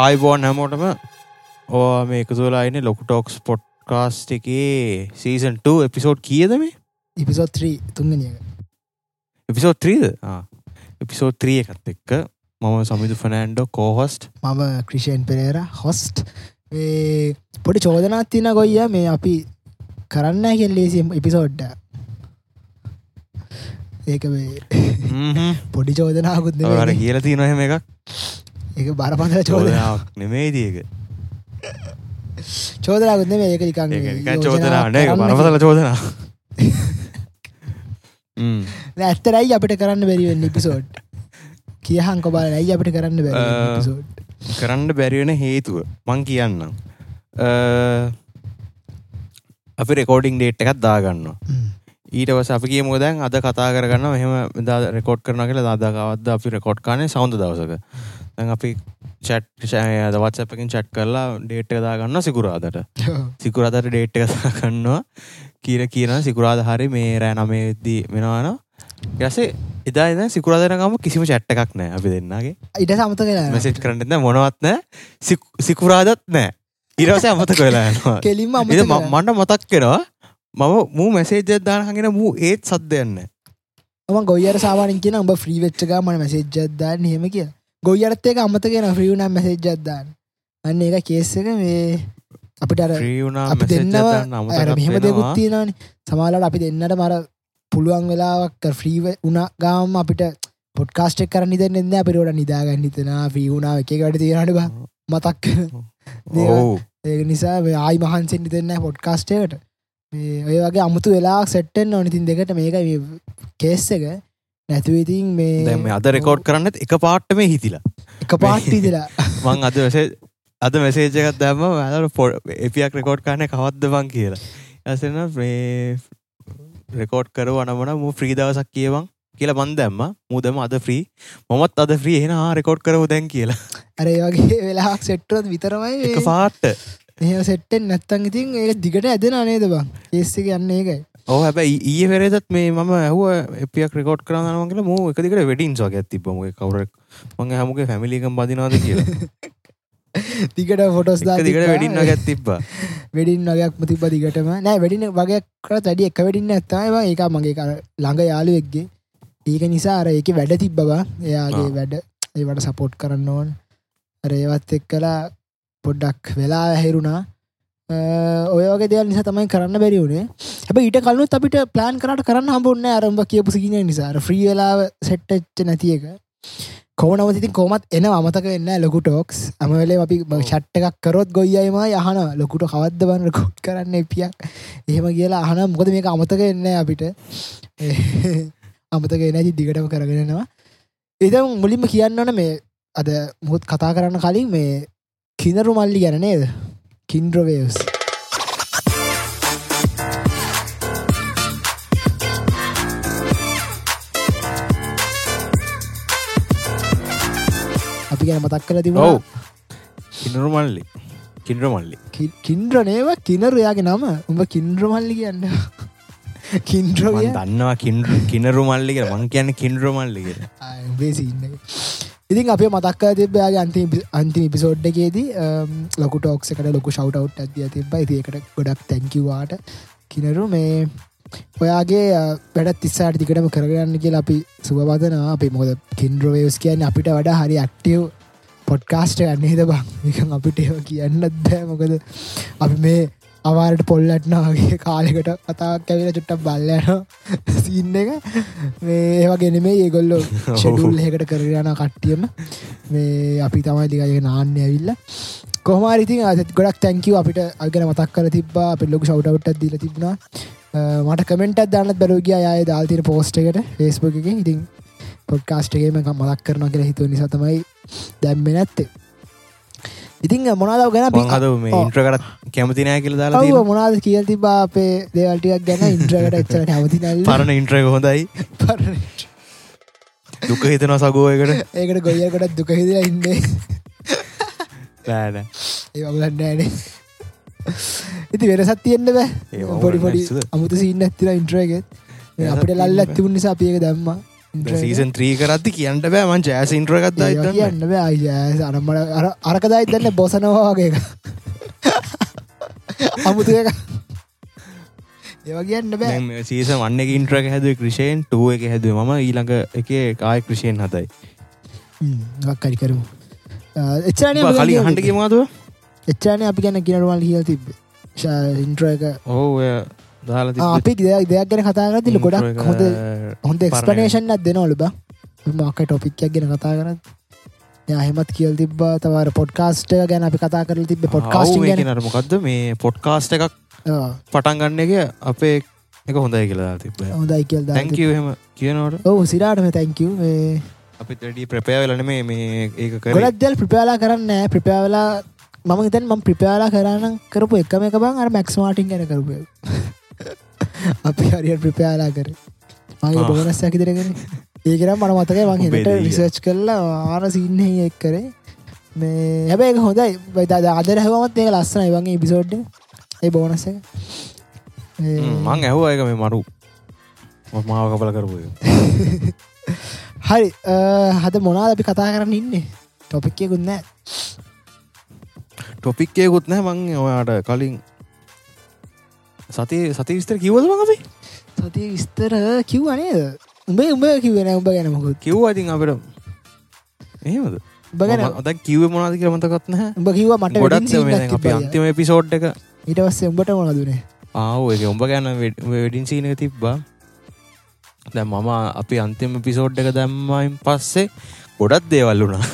ආයිබෝන් හැමෝටම ඕ මේ එකතුලායින ලොකු ටෝක්ස් පොට්කාස්ට එකේ සීසන්ට එපිසෝඩ් කියද මේ? ඉපිසෝත් ත්‍රී තුන්ගනියක එපිසෝඩ් ත්‍රීද එපිසෝඩ් ත්‍රිය එකත් එක්ක මම සමිදු ෆනෑන්ඩෝ කෝහොස්ට් මම ක්‍රිෂයන් පෙරේර හොස්ට් පොඩි චෝදනාත් තින ගොයිය මේ අපි කරන්න කෙල්ලේසිම් එපිසෝඩ්ඩ ඒක මේ පොඩි චෝදනාකුත් කියල තිය නොහෙම එකක් ඒක බරපඳල චෝදන චෝදනාවක් නෙමේදක චෝදනාකුත් නෙම ඒක නිකන් චෝදනාට බරපතල චෝදනා ඇත්තරයි අපිට කරන්න බැරිවෙන්න එපිසෝඩ් කියහන් කොබල ඇයි අපිට කරන්න බැ කරන්න බැරිවෙන හේතුව මං කියන්නම්. අපි රෙකෝඩිං ඩේට් එකත් දාගන්න ඊට වස අපි කිය මුදැන් අද කතා කරගන්න මෙහම දා රෙකෝඩ් කරන කියලා දාදාකවත්ද අපි රෙකෝඩ් කානේ සෞන්ද දවසක. දැන් අපි චට් ෂයද වත්සපකින් චට් කරලා ඩේට් එක දාගන්න සිකුරාදට. සිකුරාදට ඩේට් එක දාගන්නවා. කියර කියන සිකුරාද හරි මේ රෑ නමේදී වෙනවාන. යසේ එදා එද සිකුරාදනගම කිසිම චැට්ට එකක් නෑ අපි දෙන්නගේ. ඉට සමත කලා මෙසෙට් කරන්නද මොනවත්න සිකුරාදත් නෑ ඉරවස අමතක වෙලා යනවා. කෙලින්ම මට මතක් වෙනවා මම මූ මැසේජ් දානහගෙන මූ ඒත් සද්දයන්න ම ගොයිර සාමානින් කියන උඹ ්‍රී වෙච්චක මන මැසේජ්ජදදාන්න හෙම කිය ගොයිරත් එක අමත කියෙන ්‍රියුනම් මැසේජ්ජදදාන්න අන්න ඒක කේස්සක මේ අපිට අර අපි දෙන්නව අර මෙහෙම දෙකුත් තියෙනවානි. සමාලට අපි දෙන්නට මර පුළුවන් වෙලාවක් ෆ්‍රීව උනා ගාම අපිට පොඩ්කාස්ටෙක් කරන්න දෙන්න එන්න අපිරෝට නිදාගන්න හිතනා ්‍රී වුණාව එක වැඩ තියෙනට බ. මතක් ඒක නිසා ආයි මහන්සෙන්ටි දෙන්න පොඩ්කාස්ටේකට ඔය වගේ අමුතු වෙලා සෙට්ටෙන් ඕනිතින් දෙකට මේක කේස් දැන් මේ මේ අද රෙකෝඩ් කරන්නත් එක පාට්ට මේ හිතිලා. එක පාට්ටි දෙලා මං අද වැසේ අද මෙසේජකත් දැම ඇ පො එපියක් රෙකෝඩ් කාන කවත්ද බං කියලා. ඇසන මේ රෙකෝඩ් කර වනමන මු ්‍රී දවසක් කියවන් කියලා බන් දැම්ම. මුදම අද ්‍රී මොමත් අද ්‍රී එෙන රෙකෝඩ් කරව දැන් කියලා. අරේ වගේ වෙලාක් සෙට්ටරත් විතරමයි පාට්ට ඒ සෙට්ටෙන් නැත්තන් ඉතින් ඒ දිගට ඇදෙන අනේද බං? ඒස්සක යන්න ඒකයි ඕ හැබැයි ඊය පෙරේදත් මේ මම ඇහුව එපියක් රෙකෝඩ් කරන්නවගේ මූ එකදිකට වෙඩින් සෝග ඇතිබම කවරක් මගේ හැමගේ ෆැමිලිකම් බදිනාද කියලා. දිගට ෆොටස් දිකට වෙඩින්න ගැත් තිබ්බා. වෙඩින් වගේක් මුතිබ දිගටම. නෑ වැඩින වගේ කර තඩි එක වැඩින්න ඇත්තවා ඒක මගේ කර ළඟ යාලුවෙක්ගේ ඒක නිසා අර ඒක වැඩ තිබ්බවා එයාගේ. වැඩ. ඒවට සපෝට් කරන්න ඕන්. අර ඒවත් එක් කලා පොඩ්ඩක් වෙලා ඇහෙරුණා ඔය වගේ දෙයක් නිසා තමයි කරන්න බැරි වුණේ හැබ ඊට කලුත් අපිට ප්ලාන් කරට කරන්න හම්බුන්න අරම්භ කියපු සිගන නිසා. ෆ්‍රී වෙලාව සෙට්ටච්ච නැති එක. කෝනවතිතින් කෝමත් එන අමතක වෙන්න ලොකු ටෝක්ස් අමවෙලේ අපි ෂට්ට එකක් කරොත් ගොයියම යහන ලොකුට කවද්ද බන්න කොට් කරන්න එපියක් එහෙම කියලා අහන මොකද මේක අමතක එන්න අපිට. අමතක එනැති දිගටම කරගෙනවා එද මුලින්ම කියන්න ඕන මේ අද මුත් කතා කරන්න කලින් මේ කිනරු මල්ලි ගැන නේද? කින්ද්‍රවේස් අපි ගැන මතක් කළ ඔව්. තිබුණ කිනරු මල්ලි කින්ඩ්‍ර මල්ලි කින්ද්‍ර නේව? කිනරයාගේ නම? උඹ කින්ද්‍රමල්ලි කියන්න. කින්ද්‍රවිය මන් දන්නවා කිනරු මල්ලික මං කියන්න කින්ඩ්‍ර මල්ලික බේසින්න ඉතින් අපේ මතක්ක තිබයාගේ අන්ති අන්තිම පිසෝඩ්ඩකේදී um, ලොකු ටෝක්ස එකට ලොකු ශවට් ඇතිය තිබ ඒකට ගොඩක් තැංකිවාට කිනරු මේ ඔයාගේ uh, වැඩ තිස්සාට තිකටම කරගන්න කියලා අපි සුවබදනවා අපි මොද කින්ද්‍රවේස් කියන්න අපිට වඩා හරි ඇක්ටව් පොඩ්කාස්ට ගන්නේ ද බං? එක අපිට ඒව කියන්නත් බෑ. මොකද අපි මේ අවාරට පොල්ලටනාගේ කාලෙකට කතාක් ඇවිල චුට්ටක් බල්ලයන සින්න එක. මේ ඒවගෙන මේ ඒගොල්ලො ෂඩුල් එකට කරගන කට්ටියම. මේ අපි තමයි දිගය නාන්න ඇවිල්ල. කොහමාරිතින් අත් ගොඩක් තැංකව අපිට අගෙන මතක් කර තිබා අප ලොක ෂවට්ටත් දිල තිබුණා. මට කමෙන්ටත් දන්නත් බැලෝගිය අය දාල්තින පෝස්්ට එකට ෆේස්බුක ඉතින් පොඩ්කාස්ට්ගේම මලක් කරන කියලා හිතුව නිසතමයි දැම්ම නැත්තේ ඉතින් මොනාදාව ගැන හද මේ ඔව්. ඉන්ට්‍ර කරත් කැමතිනෑ කියල දාලා තියෙනවා. මොනාද කියල් තිබා අපේ දේවල්ටියක් ගැන ඉන්ට්‍රකට එච්චර නැවති නැල්ල. පරණ ඉන්ට්‍රක හොඳයි. දුක හිතනවා සගෝයකට ඒකට ගොයකට දුක හිදලා ඉන්නේ. ෑනේ ඉති වෙනසත් තියෙන්න්න බෑ. පොඩි පොඩි? අමුතු සින්න ඇතිර ඉන්ට්‍රගෙත් අපිට ලල්ල ඇතිවුණ නිසා අපියක දැම්ම සීසන් ත්‍රී කරත්ති කියන්නට බෑ මං ජෑස ඉන්ට්‍ර එකක්ද ඒවා කියන්න බෑ අරමට අරකදයි දන්න බොසනවා වගේ අමුතු එක. ඒවා කියන්න බෑ. සීස වන්න ඉන්ට්‍රක හැද ක්‍රෂයෙන් ටුව එක හැද ම ඊළඟ එක කාය ක්‍රෂයෙන් හතයි. ගක්කරි කරමු. එච්චානය කලින් හන්ට කිමාතුව එච්චානය අපි ගැන කියනවල් හිල් තිබ ඉන්ට්‍ර එක. ඕ දාලා අපි දෙයක් ගැන කතාගරතිල ගොඩක් හොඳ හොඳ එක්ස්පනේෂන් අත් දෙනවලු බ මක ටොපික්යක් ගැන කතා කරත් හෙමත් කියල් තිබ තවර පොඩ්කාස්ට ගැන අපි කතා කර තිබ පොඩ්කාස්ට නරමකක්ද මේ පොඩ්කාස්ට එකක් පටන් ගන්න එක අපේ එක හොඳයි කියලා තිබ හොඳයි කියල් දැකම කියනවට ඔහු සිරාටම තැංකව අපි ටඩි ප්‍රපෑවලන මේ මේ ඒක ගොඩක් දෙල් ප්‍රපයාලා කරන්න ප්‍රපයාවලා මම තන් ම ප්‍රපයාලා කරන්න කරපු එකම එක බං අර මැක්ස්මාටින් ගැන කරපු අපි හරියට ප්‍රපයාලා කර. මගේ බෝනස් ඇකිතරගෙන ඒකරම් මන මතකයි මං හිට රිසර්ච් කරලා ආර සින්න එක් කරේ. මේ හැබැයි හොඳයි. බයිතා ආදර හැවමත් ඒක ලස්සන වගේ බිසෝඩ් ඒ බෝනස මං ඇහෝ ඒක මේ මරු. මාව කපල කරපුය හරි හද මොනාද අපි කතා කරන්න ඉන්නේ? ටොපික්කයකුත් නෑ ටොපික්කයකුත් නෑ මං ඔයාට කලින් සති සති විස්තර කිවද මඟපි සතිය විස්තර කිව්වනේද උඹේ උඹ කිවෙන උඹ ගැනමකුත් කිව් අතින් අපට එහෙමද? බගෙන අද කිව මොනාද කියල මතකත්න උඹ කිව මට ගොඩක් අපි අන්තිම එපිසෝඩ් එක. ඊට පස්සේ උඹට මොනදුනේ ආව එක උඹ ගැන වෙඩින් සීනක තිබ්බා. දැ මම අපි අන්තිම පිසෝඩ් එක දැම්මයින් පස්සේ ගොඩත් දේවල් වුණා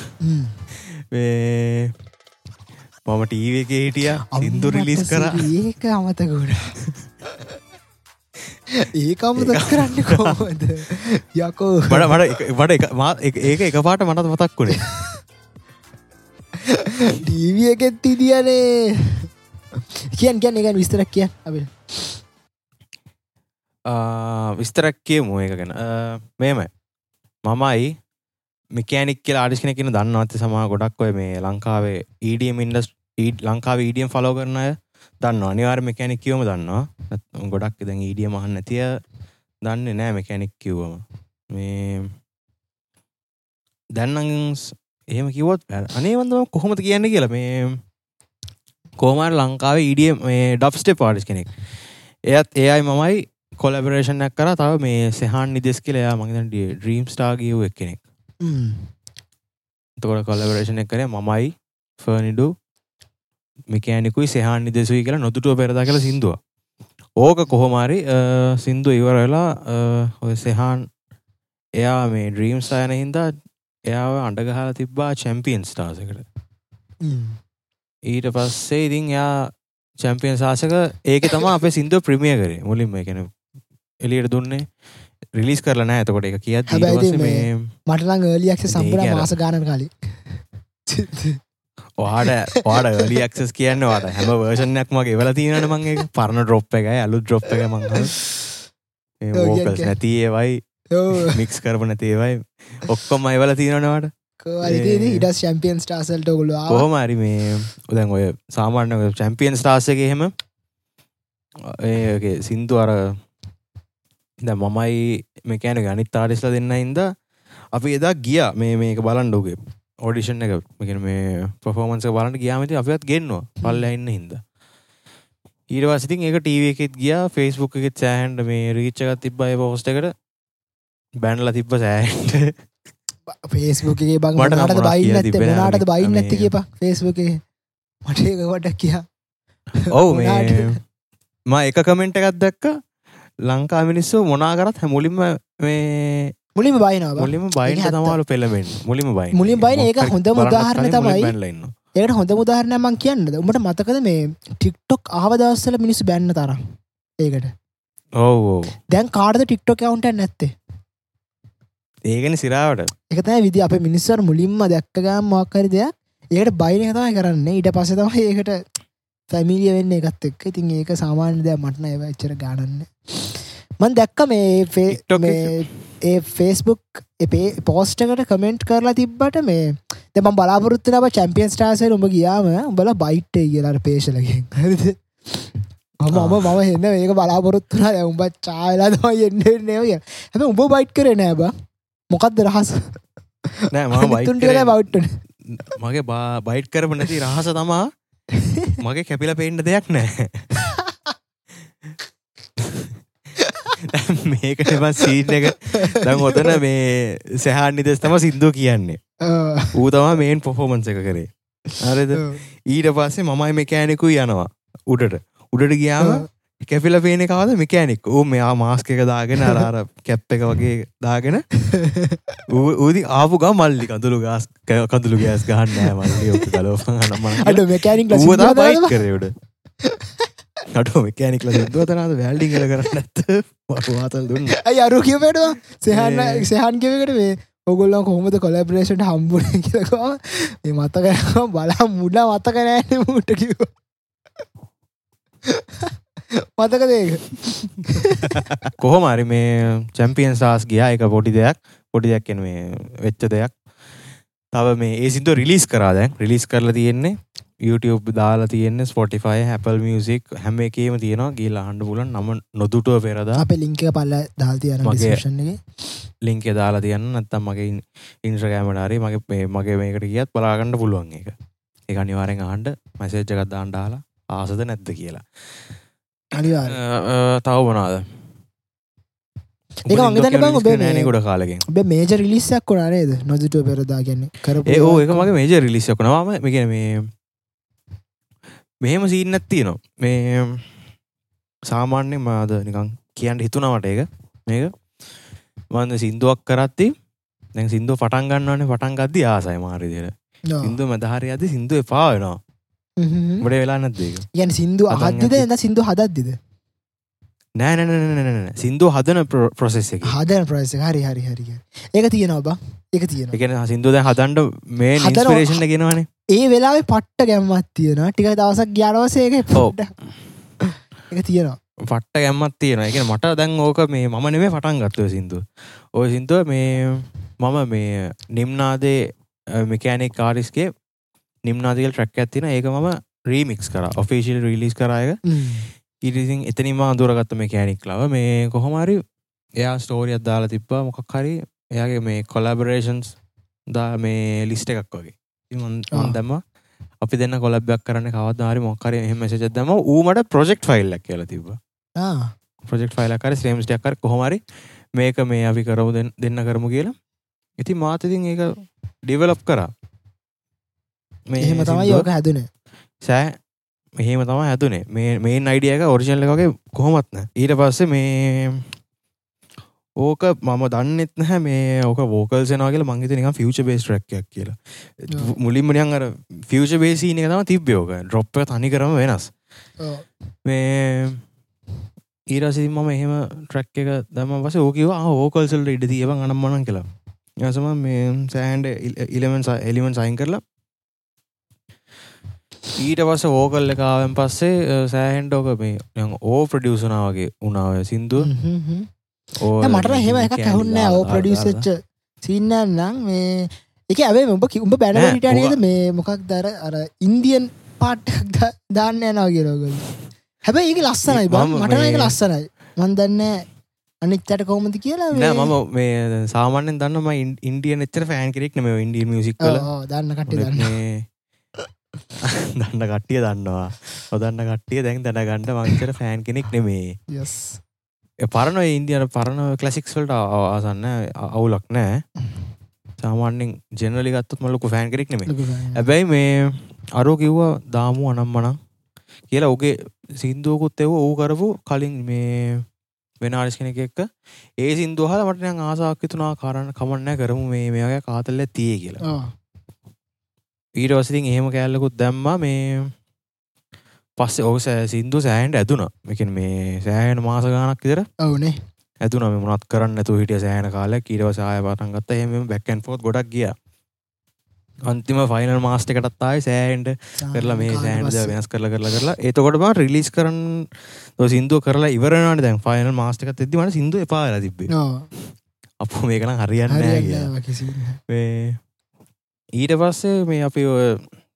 මම ටීව එක හිටිය සිින්දු රිලිස් කර. ඒක අමතකුණ ඒක අමත කරන්න කොමද යකෝ. බඩ බඩ බඩ මා ඒක එක පාට මනත් මතක් වුණේ. ටීව එකෙත් ඉදියනේ කියන් කියන්න එක විස්තරක් කිය අප විස්තරක් කියමු ඒක ගැන. මේමයි මමයි මිකෑනික් කියලා ආඩිස් කෙනෙක් කියන දන්නවත් සමහර ගොඩක් ඔය මේ ලංකාවේ EDM ඉන්ඩස් e- ලංකාවේ EDM ෆලෝ කරන අය දන්නවා. අනිවාර්ය මෙකැනික් කිව්වම දන්නවා. ගොඩක් දැන් EDM අහන්න නැතිය දන්නේ නෑ මෙකැනික් කිව්වම. මේ දැන් නම් එහෙම කිව්වොත් අනේ වන්දම කොහොමද කියන්නේ කියලා. මේ කොහොම හරි ලංකාවේ EDM මේ ඩබ් ස්ටෙප් ආටිස් කෙනෙක්. එයත් එයයි මමයි කොලබරේෂණයක් කර. තව මේ සෙහන් නිදෙස් කියලා මගේ ඩ්‍රීම් ස්ටා ගියව් එක් කෙනෙක් තකොට කොලබරේෂණ එක කරේ මමයි ෆර්නිඩු මිකෑනිකුයි සෙහාන් නිදෙසුයි කියලා නොතුටුව පෙරදා කළ සිින්දුව. ඕක කොහොමාරි සින්දු ඉවර වෙලා ඔය සෙහාන් එයා මේ ඩ්‍රීම් සයන හින්දා එයාව අඩගහලා තිබ්බා චැම්පියන් ස්ටාසකට ඊට පස්සේ ඉතින් එයා චැම්පියන් සාසක ඒක තම අපේ සිින්දුව ප්‍රමිය කරේ. මුලින්ම එකන එලියට දුන්නේ රිලිස් කරලා නෑ එතකොට එක කියත් මටලං ඒලියක්ෂ සම්පර මාස ගානන කාලි ඔහට පාඩ ගලියක්සස් කියන්න වාට හැම වර්ෂණයක් මගේ වෙල තියනට මගේ පරණ ඩ්‍රොප් එක අලු ඩ්‍රොප් එක මං ඕකස් නැති ඒවයි මික්ස් කරපන තේවයි ඔක්කොම අයිවල තියෙනනවාට ඉට චම්පියන් ස්ටාසල්ට ගොල කොහොමරි මේ උදැන් ඔය සාමාන්‍ය චැම්පියන් ස්ටාසක එහෙම ඒ සින්දු අර ද මමයි මේකෑන ගනිත් තාරිස්ල දෙන්න ඉද අපි එදා ගිය. මේ මේක බලන්ඩෝගේ ඕඩිෂන් එක. මෙකන මේ පොෆෝමන්ස බලට ගියාමති අපත් ගෙන්නවා. පල්ල ඉන්න හිද ඊට වසිතින් ඒක ටීව එකෙත් ගිය. ෆෙස්බුක් එකෙත් සෑහන්ට මේ රීච්චකත් තිබ්බයි පෝස්ට එකට. බැන්ල තිබ්බ සෑහන්ට ෆේස්බුකගේ බං මට බයින්න නටද බයින්න ඇති කියප ෆේස්බුකේ මට ඒක වඩක් කියා. ඔවු මේ ම එක කමෙන්ට් එකත් දැක්ක ලංකා මිනිස්සු මොනා කරත් හැමුලින්ම මේ මුලිම බයිනවා මුලිම බයින තමාලු පෙළමෙන් මුලිම බයි මුලින් බයින ඒක හොඳ මුදාහරණ තමයි ඒට හොඳ මුදාහරණය මං කියන්නද? උඹට මතකද මේ ටික්ටොක් ආවදවස්සල මිනිස්සු බැන්න තරම්? ඒකට. ඕ දැන් කාඩද ටික්ටොක් කවුන්ට නැත්තේ? ඒගෙන සිරාවට. එකතයි විදි අප මිනිස්සර මුලින්ම දැක්කගම් මක්කරි දෙයක්. ඒකට බයින තමයි කරන්න. ඊට පස තමයි ඒකට ෆැමිලිය වෙන්න එකත් එක්ක. ඉතින් ඒක සාමාන්‍ය දෙයක්. මටන ඒව එච්චර ගානන්න මන් දැක්ක මේ ඒ ෆේස්බුක් එපේ පෝස්ටකට කමෙන්ට් කරලා තිබ්බට මේ දෙම බලාපොරත්තු ම චැම්පියන් ස්ටාසය උඹ ගියාම උඹල බයිට්ටේ කියලාට පේශලකින් හරිද? අම අම මම හෙන්න ඒක බලාපොරොත්තුනා උඹත් චායලා තම එන්න නව හැම උඹ බයිට් කර නෑබ මොකක්ද රහස? නෑ මම බයිට් කරේ- බෞට්ට මගේ බා බයිට් කරප නැති රහස තමා මගේ කැපිල පේන්ට දෙයක් නෑ. මේකට සීට එක. දැන් ඔතන මේ සැහන් නිදෙස් තම සිින්දුව කියන්නේ. ඌ තමා මේන් පොෆෝමන්ස එක කරේ. අරද ඊට පස්සේ මමයි මෙකෑනෙකු යනවා. උඩට. උඩට ගියාම කැපිල පේන කවද මෙකෑනෙක් මෙයා මාස්ක එක දාගෙන අරාර කැප් එක වගේ දාගෙන ඌදි ආපු ගා මල්ලි කඳුළු ගස් කඳුළු ගෑස් ගහන්න මල්ලි. අනම අඩ මෙකෑනික් ඌතා බයිට් කරයුට අඩු මෙකෑනික්ල සිදුවතනාද වැල්ඩි කල කරන්න ඇත්ත වාතල් දුන්න. ඇයි අරු කියපටවා සහන්න සහන් කිවකට මේ ඔගොල්ලන් කොහොමද කොලබරේෂට හම්බුණ කියලකවා මේ මතක බලා මුඩා මතක නෑන මුට කිව මතක දේක කොහොමරි මේ චැම්පියන් සාස් ගියා. එක පොඩි දෙයක්. පොඩි දෙයක් එන මේ වෙච්ච දෙයක්. තව මේ ඒ සිින්දුව රිලිස් කරා දැන්. රිලිස් කරලා තියෙන්නේ YouTube දාලා තියෙන්නේ ස්පොටිෆයි හැපල් මියසික් හැම එකේම තියෙනවා. ගිල්ලා හන්ඩ පුලන් නම නොදුටුව පෙරදා. අප ලිංක පල්ල දාල්තියන ශන්නේ ලිංකේ දාලා තියන්න. නැත්තම් මගේ ඉන්ස්්‍රගෑමටරි මගේ මේ- මගේ මේකට කියත් බලාගන්න පුළුවන් එක එක අනිවාරෙන් ආන්ඩ මැසේජ්ජකත් දාන්ඩාලා ආසද නැද්ද කියලා අනිවාර තව මං හිතන්නේ බං ඔබේ ගොඩ කාලකින්? ඔබ මේජ රිලිස්සක් කොනා නේද? නොදුටුව පෙරදා ගැන්නේ කරපු ඒ ඕ එක. මගේ මේජ රිලිස්සක් නවාම මේගෙන මේ මෙහෙම සීන්නත් තියනවා. මේ සාමාන්‍ය මාද නිකං කියන්න හිතුනවට ඒක. මේක. මන්ද සිින්දුවක් කරත්ති දැන් සිින්දුව පටන් ගන්නවනේ පටන් ගද්දි ආසයි මාරිදියට. සිින්දුව මැදහරි අද සිින්දුව එපා වෙනවා. හ්ම්. ගොඩ වෙලා නැත්දේක යන සිින්දු ගත්තේ. එද සිින්දු හදද්දිද නෑනැනැනැන සිින්දුව හදන ප්‍රොසෙස් එක හදන ප්‍රයිස හරි හරි හරි ඒක තියෙනවා බා එක තියෙන එකන සිින්දුව දැ හදන්ඩ මේ. නිස්පරේෂණ ගෙනවනේ ඒ වෙලාවේ පට්ට ගැම්මත් තියෙන ටික දවසක් ග්‍යානවසේක ඔව්. එක තියෙනවා පට්ට ගැම්මත් තියෙන එක මට දැන් ඕක මේ මම නෙමේ පටන් ගත්තුව සිින්දුව ඔය සිින්දුව මේ මම මේ නිම්නාදේ මෙකෑනෙක් කාරිස්ගේ නිම්නාදකල් ට්‍රක් ඇත්තින ඒක මම රීමික්ස් කර. ඔෆිසිල් රිලිස් කරයක ඉරිසින් එතනිම අඳුරගත්ත මේ කෑනික් ලව මේ කොහොමරි එයා ස්ටෝරියත් දාලා තිබ්බා. මොකක් හරි එයාගේ මේ කොලබරේෂන්ස් දා මේ ලිස්ට එකක් වගේ. මන්-. දැම්ම අපි දෙන්න කොලබ්යක් කරන්න කවදාරි මොක්කර එහම මෙසජ දම ඌමට ප්‍රජෙක්් ෆයිල්ලක් කියලා තිබ ප්‍රජෙක්් ෆයිලකර ස්‍රේම්ස්ටයක්කර කොහොමරි මේක මේ අපි කරව දෙන්න කරමු කියලා. ඉති මාතතින් ඒක ඩිවලප් කරා මේ එහෙම තමයි යෝක හැදුන. සෑ මෙහෙම තම ඇතුනේ මේ මේ අයිඩියක ඔරිජනල වගේ කොහොමත්න ඊට පස්සේ මේ ඕක මම දන්නෙත් නැහැ. මේ ඕක වෝකල් සනවාගල මංගත නික ෆියච බේස් රැක්යක් කියලා. මුලින්මනියන් අර ෆියච බේසින එක තම තිබ්බයෝක ඩොප්ප තනි කරම වෙනස්. මේ ඊරසි මම එහෙම ට්‍රක් එක දම පස ඕකව ඕකල්සල්ට ඉඩ තියව අනම් මනන් කියලා යසම මේ සෑන්ඩ ඉලමෙන් එලිමෙන් සයින් කරලා ඊට පස ඕකල් එකාවෙන් පස්සේ සෑහන්ඩ ඕක මේ ඕ ප්‍රඩියසනාවගේ උනාව සිින්දුව. මට හෙම එකක් ඇහුන්න ඕ ප්‍රඩියස්ච්ච සින්නන්නම් මේ එක ඇවේ උඹ උඹ නෑ, බැනට නේද? මේ මොකක් දර අර ඉන්දියන් පාට්ටක් දාන්න යනවා කියරෝගල හැබැයි ඒක ලස්සනයි බ. මම මටන එක ලස්සනයි. මන්දන්න අනිච්චට කොහමති කියලා නෑ මේ- මම මේ සාමාන්‍යෙන් දන්නම ඉන්ඩියන් එච්චර ෆෑන් කෙනෙක් නම ඉන්ඩිය ඔව්, දන්න කට දන්න දන්න කට්ටිය දන්නවා. ඔදන්න කට්ටිය දැන් දැනගන්නඩ මංචර ෆෑන් කෙනෙක් නෙමේ පරණ ඉන්දියන පරණ කලසික්ස්වල්ට ආසන්න අවුලක් නෑ. සාමාන්‍යෙන් ජෙනලි ගත්තත් මලොකු ෆෑන් කෙනෙක් නෙමේ ඇබැයි මේ අරෝ කිව්වා දාමු අනම් මනං කියලා ඕගේ සිින්දුවකුත් එව ඕ කරපු කලින් මේ වෙනාරිස් කෙනෙක එක්ක. ඒ සිින්දුහල මටන ආසාක්‍යතුනා කාරණ කමන්න කරමු මේ මේගේ කාතල්ල තිය කියලා ඊට වසිතින් එහෙම කෑල්ලකුත් දැම්ම මේ පස්සේ සෑ සිින්දු සෑහන්ට ඇතුන එකන් මේ සෑහන මාස ගානක් ඉදර ඔවුනේ. ඇතුන මුණත් කරන්න ඇතු හිටිය සෑහන කාල කීරව සාය පටන්ගත්ත එහෙම බැක්කන් ෆෝත් ගොඩක් ගිය. අන්තිම ෆයිනල් මාස්ට එකටත් ආයි සෑහන්ට කරලා මේ සෑන්ට වෙනස් කරලා කරලා කරලා. ඒතකොට බා රිලිස් කරන්න සිින්දුව කරලා ඉවරනට දැන් ෆයිනල් මාස්ටකත් එදදිමට සිින්දු එපාලා තිබේ අප මේකන හරියන්න. මේ ඊට පස්සේ මේ අපි ඔය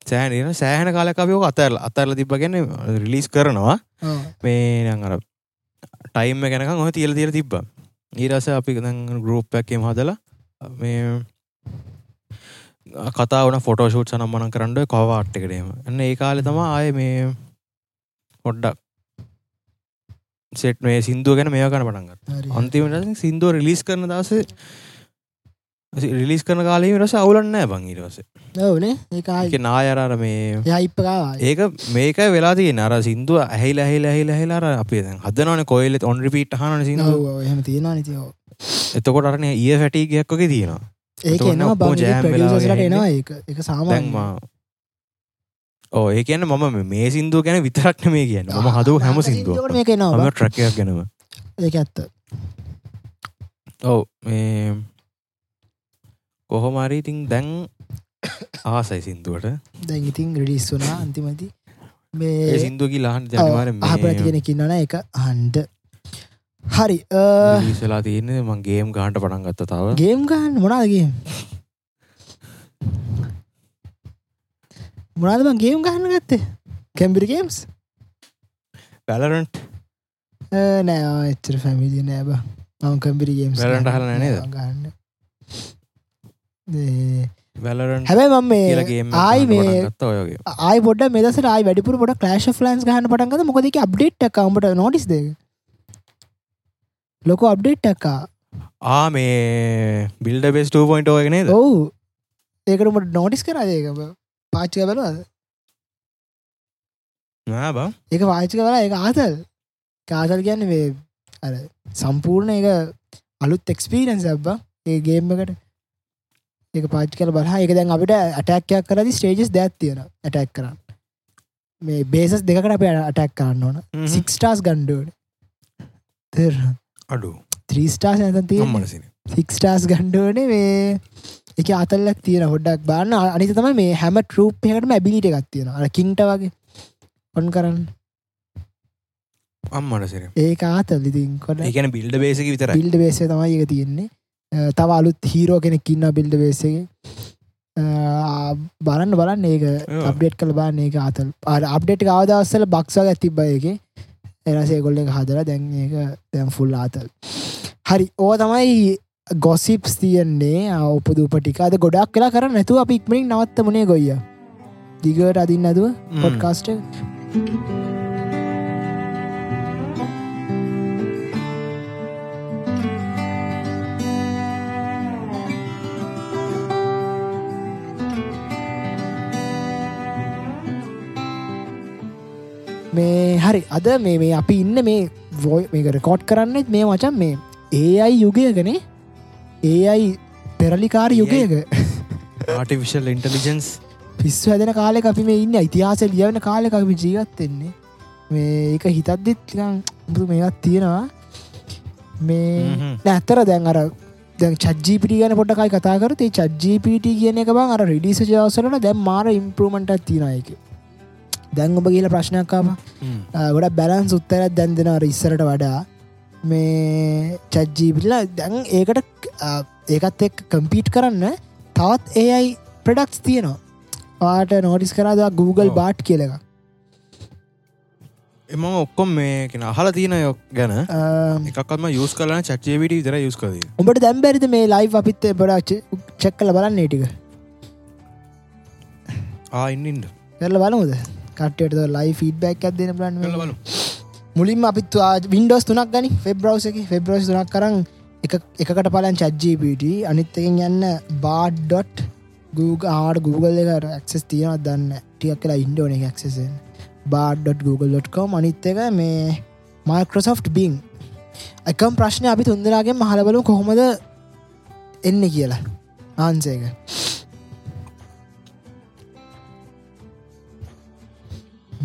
සෑන සෑහන කාලකපයෝක අතරල අතරල තිබ ගැන රිලිස් කරනවා. මේ නං අර ටයිම් ගැනක ඔහ තියල තිර තිබ්බ. ඊරස අපි ග්‍රෝප්පැක්කෙම හදලා මේ කතා වන ෆොටෝෂූට් සනම් මන කරන්න කවාට් එකටේම එන්න ඒ කාලෙ තම ආය මේ පොඩ්ඩක් සෙට් මේ සිින්දුව ගැන මේ කන පටන්ගත් අන්තිමට සිින්දුව රිලිස් කරන දස රිලිස් කරන කාලේ රස අවුලන්න බං ඉරස ඕනේ ඒකායි නායරර මේ යයිපකා ඒක මේක වෙලාදී නර සිින්දුව ඇහිල ඇහිල ඇහිල ඇහිලාර අපේ හදනවන කොයිලෙත් ඔන් රිපිට් හන සිින්දුව. එහෙම තියෙනවා නිතියෝ එතකොට අරන ඒ ෆැටිගයක්කොක තියෙනවා. ඒක එනවා බං. jam වෙලා වගේ එනවා ඒක. එක සාමාන්‍ය ඕ ඒ කියන්න මම මේ සිින්දුව ගැන විතරක්න මේ කියන්න. ම හදව හැම සිින්දුව මේක එනවා ම ට්‍රකයක් ගැනව ඒක ඇත්ත. ඔව මේ කොහොමරි ඉතින් දැන් ආසයි සිින්දුවට. දැන් ඉතින් රඩිස් වනා අන්තිමති මේ සිින්දුවකි ලහන් ජනිවාර ආපරති කෙනෙකින්නන එක හන්ඩ හරි සලා තියන්නේ මං ගේම් ගාන්ට පටන් ගත්ත තව. ගේම් ගන්න මොනාදගේ මොනාද බං ගේම් ගහන්න ගත්තේ? කැම්බිරි ගේම්ස් පැලරන්ට් නෑ එච්චර ෆැමිලි නෑබ මම කම්පිරි ගේම් අහලා නෑ නේද? ගන්න හැබැයි මම මේ ආයි මේ ආයි පොඩ මෙදසට ආයි වැඩිපුර පොඩ කලශ් ලන්ස් ගහන්න පටන්ගද මොකදක අප්ඩේට් කම්ට නොටිස් දෙක ලොක අප්ඩේට් ටක්කා ආ. මේ බිල්ඩ බෙස් 2.0 ගෙනේද ඔවු. ඒකටමට නෝටිස් කරදේක පාච්චක බලවාද? බං. ඒක වාචක කලා ඒක ආතල් කාතල් කියන්න මේ අර සම්පූර්ණ එක අලුත් එක්ස්පීරන්ස් ඇබ්බ ඒ ගේම්මකට ඒක පාච් කල බලා එක දැන් අපිට ඇටැක්කයක් කරදි ස්ටේජස් දැත් තියෙන ඇටැක් කරන්න. මේ බේසස් දෙකට අප අටැක් කරන්න ඕන. සික්ස්ටාස් ගණ්ඩුවන තෙර අඩු. ත්‍රීස්ටාස් නැත තිය සික්ස්ටාස් ගණ්ඩුවනේ මේ එක අතල්ලක් තියෙන හොඩක් බාන්න අනිත තම මේ හැම ටරූප්යකටම ඇබිලිට එකක් තියෙන අර කින්ට වගේ. ඔන් කරන්න. අම්මටසිර ඒක ආතල් ඉතින් කොට ඒකන බිල්ඩ බේසක විතර බිල්ඩ බේසේ තමයි එක තියෙන්නේ තව අලුත් හීරෝ කෙනෙක් ඉන්න බිල්ඩ බේසගේ බලන්න බලන්න ඒක. අප්ඩේට් කළ බාන්න ඒක අතල්. අර අප්ඩේට් අවදස්සල බක්සග ඇතිබ එක එරසේ ගොල්ල එක හදර දැන් ඒක දැම් ෆුල් ආතල්. හරි ඕ තමයි ගොසිප්ස් තියන්නේ. උපදූප ටිකාද ගොඩක් කලා කර නැතුව අප ඉක්මනින් නවත්ත මනේ ගොයිය? දිගට අදින්න ඇතුව පොඩ්කාස්ට මේ හරි අද මේ මේ අපි ඉන්න මේ වොයි මේක රෙකෝඩ් කරන්නෙත් මේ වචන් මේ ඒයි යුගයකනේ? ඒයි පෙරලිකාර යුගයක. ආටිවිශල් ඉන්ටලිජන්ස් පිස්සු හැදෙන කාලෙක අපි මේ ඉන්න ඉතිහාස ලියවන කාලෙක අපි ජීවත්වෙන්නේ මේ එක හිතත්දෙත් බුදු මේත් තියෙනවා. මේ නැත්තර දැන් අර චජ්ජීපිට ගැන පොටකයි කතා කරතේ චජ්ජීපිට කියන එක බං අර රිඩිස ජවසලට දැම් මාර ඉම්පරමට තියෙනයක දැන් ඔබ කියල ප්‍රශ්නයක්කාම ගොඩ බැලන් සුත්තරත් දැන් දෙෙනවර ඉස්සරට වඩා. මේ චජ්ජීපිල්ල දැන් ඒකට ඒකත් එක් කම්පීට් කරන්න තවත් ඒයි ප්‍රඩක්ස් තියනවා. වාට නෝටිස් කරදා Google. බාට් කියලක එම ඔක්කොම් මේ කෙන අහල තියෙන යොක් ගැන එකක්ම යස් කලන චච්චේවිට විතර යුස් කද උඹට දැම්බැරිද මේ ලයි් අපිත් බොඩ චෙක් කල බලන්න ටික? ආඉන්නට කරල බලමුද කටට ලයි ෆීඩබැක් ඇදන බලන්න බලු මුලින්ම අපිත් වින්ඩෝස් තුනක් ගනි ෆෙබ්‍රවස එක. ෆෙබ්‍රෝස් තුනක් කරන්න එක එකකට පලන් චජ්ජීපට අනිත්තකින් යන්න බාඩ්ඩොට් ආට Google එක ක්සස් තියෙනත් දන්න ටියක් කියලා ඉන්ඩෝන ක්සෙසෙන් බාඩ.google.com අනිත් එක මේ මයිකෝසොෆ්ට් බිං එකම් ප්‍රශ්නය අපි තුන්දරාගේ මහලබලු කොහොමද එන්න කියලා. ආන්සේක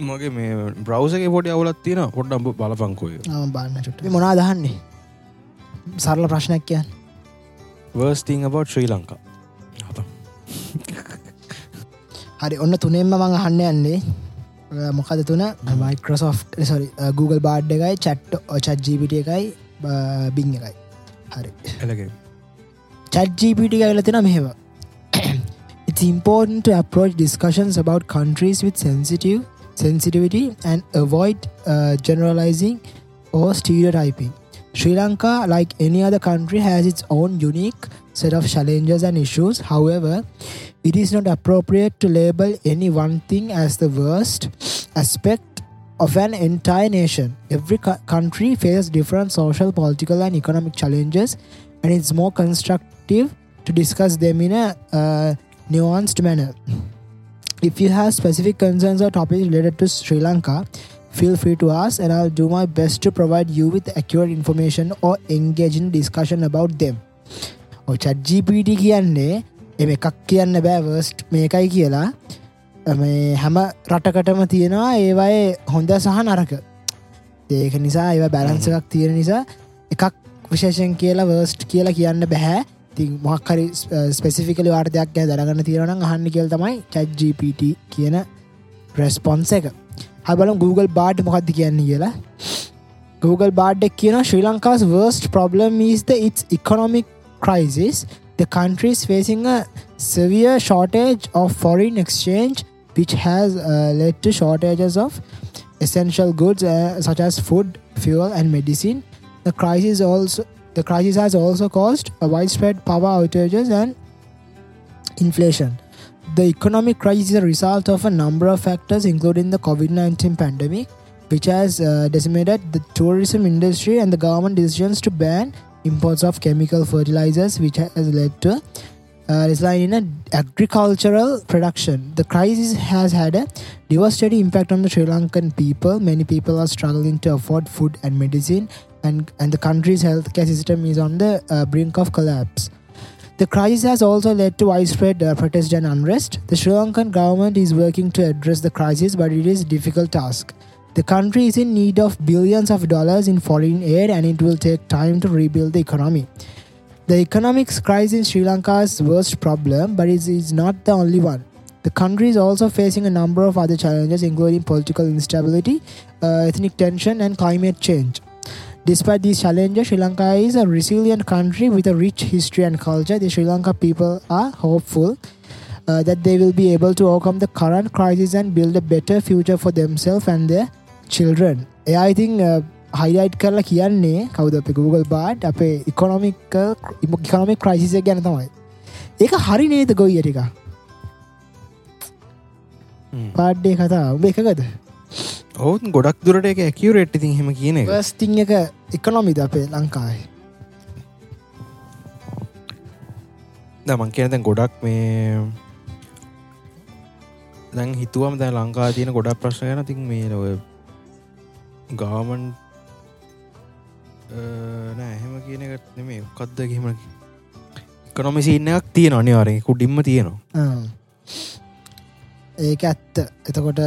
මගේ මේ බ්‍රවසගේ පොඩි අවුලත් තියෙන පොඩ්ඩ බලපංකෝය ආ, බාන්න චුට්ට මොනා දහන්නේ සරල ප්‍රශ්නයක් කියන්න. වර්ස්ටිං about ශ්‍රී ලංකා හරි ඔන්න තුනෙන්ම මං අහන්න යන්නේ. මොකද තුන? මයිකෝසෝ් සොරි Google බාඩ් එකයි චට් චත්ජීපිට එකයි බිං එකයි. හරි. එලගේ ChatGPT කියලා තියෙන මෙහෙම It's important to approach discussions about countries with sensitive sensitivity and avoid uh, generalizing or stereotyping. Sri Lanka, like any other country, has its own unique set of challenges and issues. However, it is not appropriate to label any one thing as the worst aspect of an entire nation. Every co- country faces different social, political, and economic challenges, and it's more constructive to discuss them in a uh, nuanced manner. If you have specific concerns or topics related to Sri Lanka, feel free to ask, and I'll do my best to provide you with accurate information or engage in discussion about them. ඔය චජ්ජීපීට කියන්නේ එම එකක් කියන්න බෑ worst මේකයි කියලා මේ හැම රටකටම තියෙනවා ඒවයේ හොඳ සහ නරක ඒක නිසා ඒව බැලන්ස එකක් තියෙන නිසා එකක් විශේෂෙන් කියලා වර්ස්ට් කියලා කියන්න බැහැ ති මොක්හරි ස්පෙසිෆිකලි වාර්තයක් ගැ දරගන්න තියෙනනම් අහන්න කියල් තමයි චජ්ජීපට කියන ප්‍රස්පොන්ස එක. හබලම් Google බාඩ් මොකක්ද කියන්න කියලා. Google බාඩ් එක් කියන Sri Lanka's worst problem is the its economic crisis. The country is facing a severe shortage of foreign exchange which has uh, led to shortages of essential goods uh, such as food fuel and medicine. The crisis also the crisis has also caused a widespread power outages and inflation. The economic crisis is a result of a number of factors, including the COVID 19 pandemic, which has uh, decimated the tourism industry and the government decisions to ban imports of chemical fertilizers, which has led to uh, decline in a agricultural production. The crisis has had a devastating impact on the Sri Lankan people. Many people are struggling to afford food and medicine, and, and the country's healthcare system is on the uh, brink of collapse. The crisis has also led to widespread uh, protest and unrest. The Sri Lankan government is working to address the crisis, but it is a difficult task. The country is in need of billions of dollars in foreign aid, and it will take time to rebuild the economy. The economic crisis in Sri Lanka is the worst problem, but it is not the only one. The country is also facing a number of other challenges, including political instability, uh, ethnic tension, and climate change. Despite these challenges, Sri Lanka is a resilient country with a rich history and culture. The Sri Lanka people are hopeful uh, that they will be able to overcome the current crisis and build a better future for themselves and their children. Yeah, I think uh, highlight කරලා කියන්නේ කවුද අප Google Bard අපේ economic economic ක්‍රයිසිය ගැන තමයි. ඒක හරි නේද ගොයි ටික? පාඩ්ඩේ කතා උඹ එකකද? ඔවුන් ගොඩක් දුරට එක ඇකිවරෙට් ඉතින් හෙම කියන වස්තිං එක එකනොමිද අපේ ලංකායි දමන් කියන දැන් ගොඩක් මේ දැන් හිතුවම දැ ලංකා තියෙන ගොඩක් ප්‍රශ්න ගැන තින් මේ ඔය ගාමන් නෑ එහෙම කියන එක නෙමේ කක්ද කිහෙම කනොමිසින්න එකක් තියෙන අනිවාරෙන් කුඩින්ම තියෙනවා. ඒක ඇත්ත. එතකොට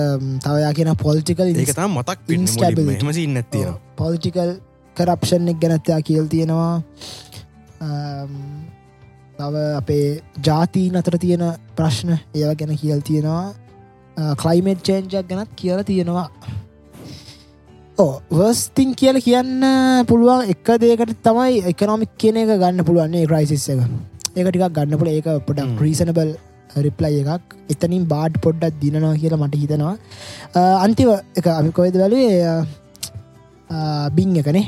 තවයා කියන පොල්ටිකල් ඒක තම මතක් Instability. හෙම සින්න තියෙන පොලිටිකල් කරප්ෂන් එක ගැනත්තයා කියල් තියෙනවා. තව අපේ ජාතීන් අතර තියෙන ප්‍රශ්න ඒව ගැන කියල් තියෙනවා. කලයිමේට් චේන්ජක් ගැනත් කියල තියෙනවා ඕ වර්ස්තිං කියල කියන්න පුළුවන් එක දේකට තමයි එකනොමික් කියන එක ගන්න පුළුවන්නේ ක්‍රයිසිස් එක. ඒක ටිකක් ගන්න පුළ ඒක පොඩක්. රීසනබල් රිප්ලයි එකක්. එතනින් බාඩ් පොඩ්ඩක් දිනවා කියලා මට හිතනවා. අ, අන්තිම එක අපි කොයිද වැලේ බිං එකනේ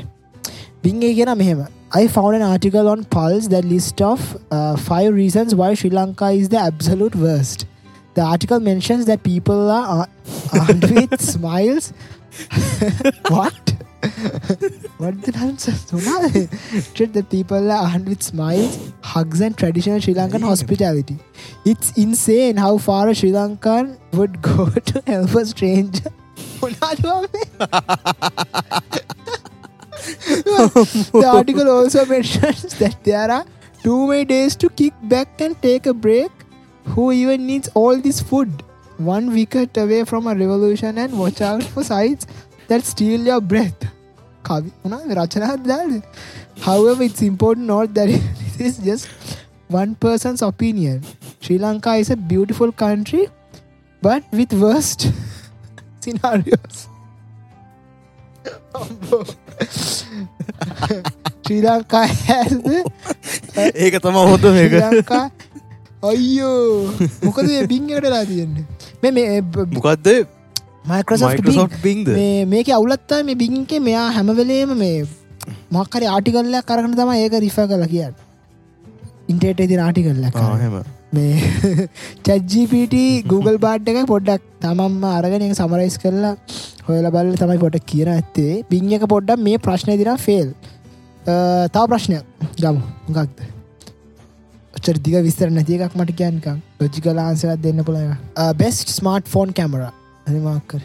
බිංගේ කියෙන මෙහෙම. I found an article on Pulse that list of uh, five reasons why Sri Lanka is the absolute worst. The article mentions that people are ar- armed with smiles. what? what the nonsense? Sunal? Treat the people around with smiles, hugs, and traditional Sri Lankan hospitality. It's insane how far a Sri Lankan would go to help a stranger. the article also mentions that there are too many days to kick back and take a break. Who even needs all this food? One wicket away from a revolution and watch out for sights that steal your breath. කවි මොනවද රචනාවක් දාන්න. However, it's important to note that this is just one person's opinion. Sri Lanka is a beautiful country, but with worst scenarios. Sri Lanka has the ඒක තම ශ්‍රී මේක ලංකා අයියෝ මොකද මේ බිංගටලා තියෙන්නේ මේ මොකක්ද මයිකරසොෆ් මයිකසෝට් බින්ද මේ මේක අවුලත්තා මේ බිංගේ මෙයා හැමවෙලේම මේ මොක්කරි ආටිකල්ලයක් කරගන තම ඒක රිෆ කල කියන්න. ඉන්ටේට ති ආටිකල්ලක් හෙම මේ චජ්ජිපට Google බාඩ් එක පොඩ්ඩක් තමම්ම අරගෙන සමරයිස් කරලා හොයල බල්ල තමයි පොට කියන ඇත්තේ. පින් එක පොඩ්ඩක් මේ ප්‍රශ්නය දින ෆෙල් තා ප්‍රශ්නයක්. ගමු. ගක්ද ඔච්චර දිග විස්තර නැති එකක් මට කියන්කම් ලොජි කලාන්සවත් දෙන්න පුළ බෙස්ට ස්මාර්ට් ෆෝන් කැමර අනිමාකර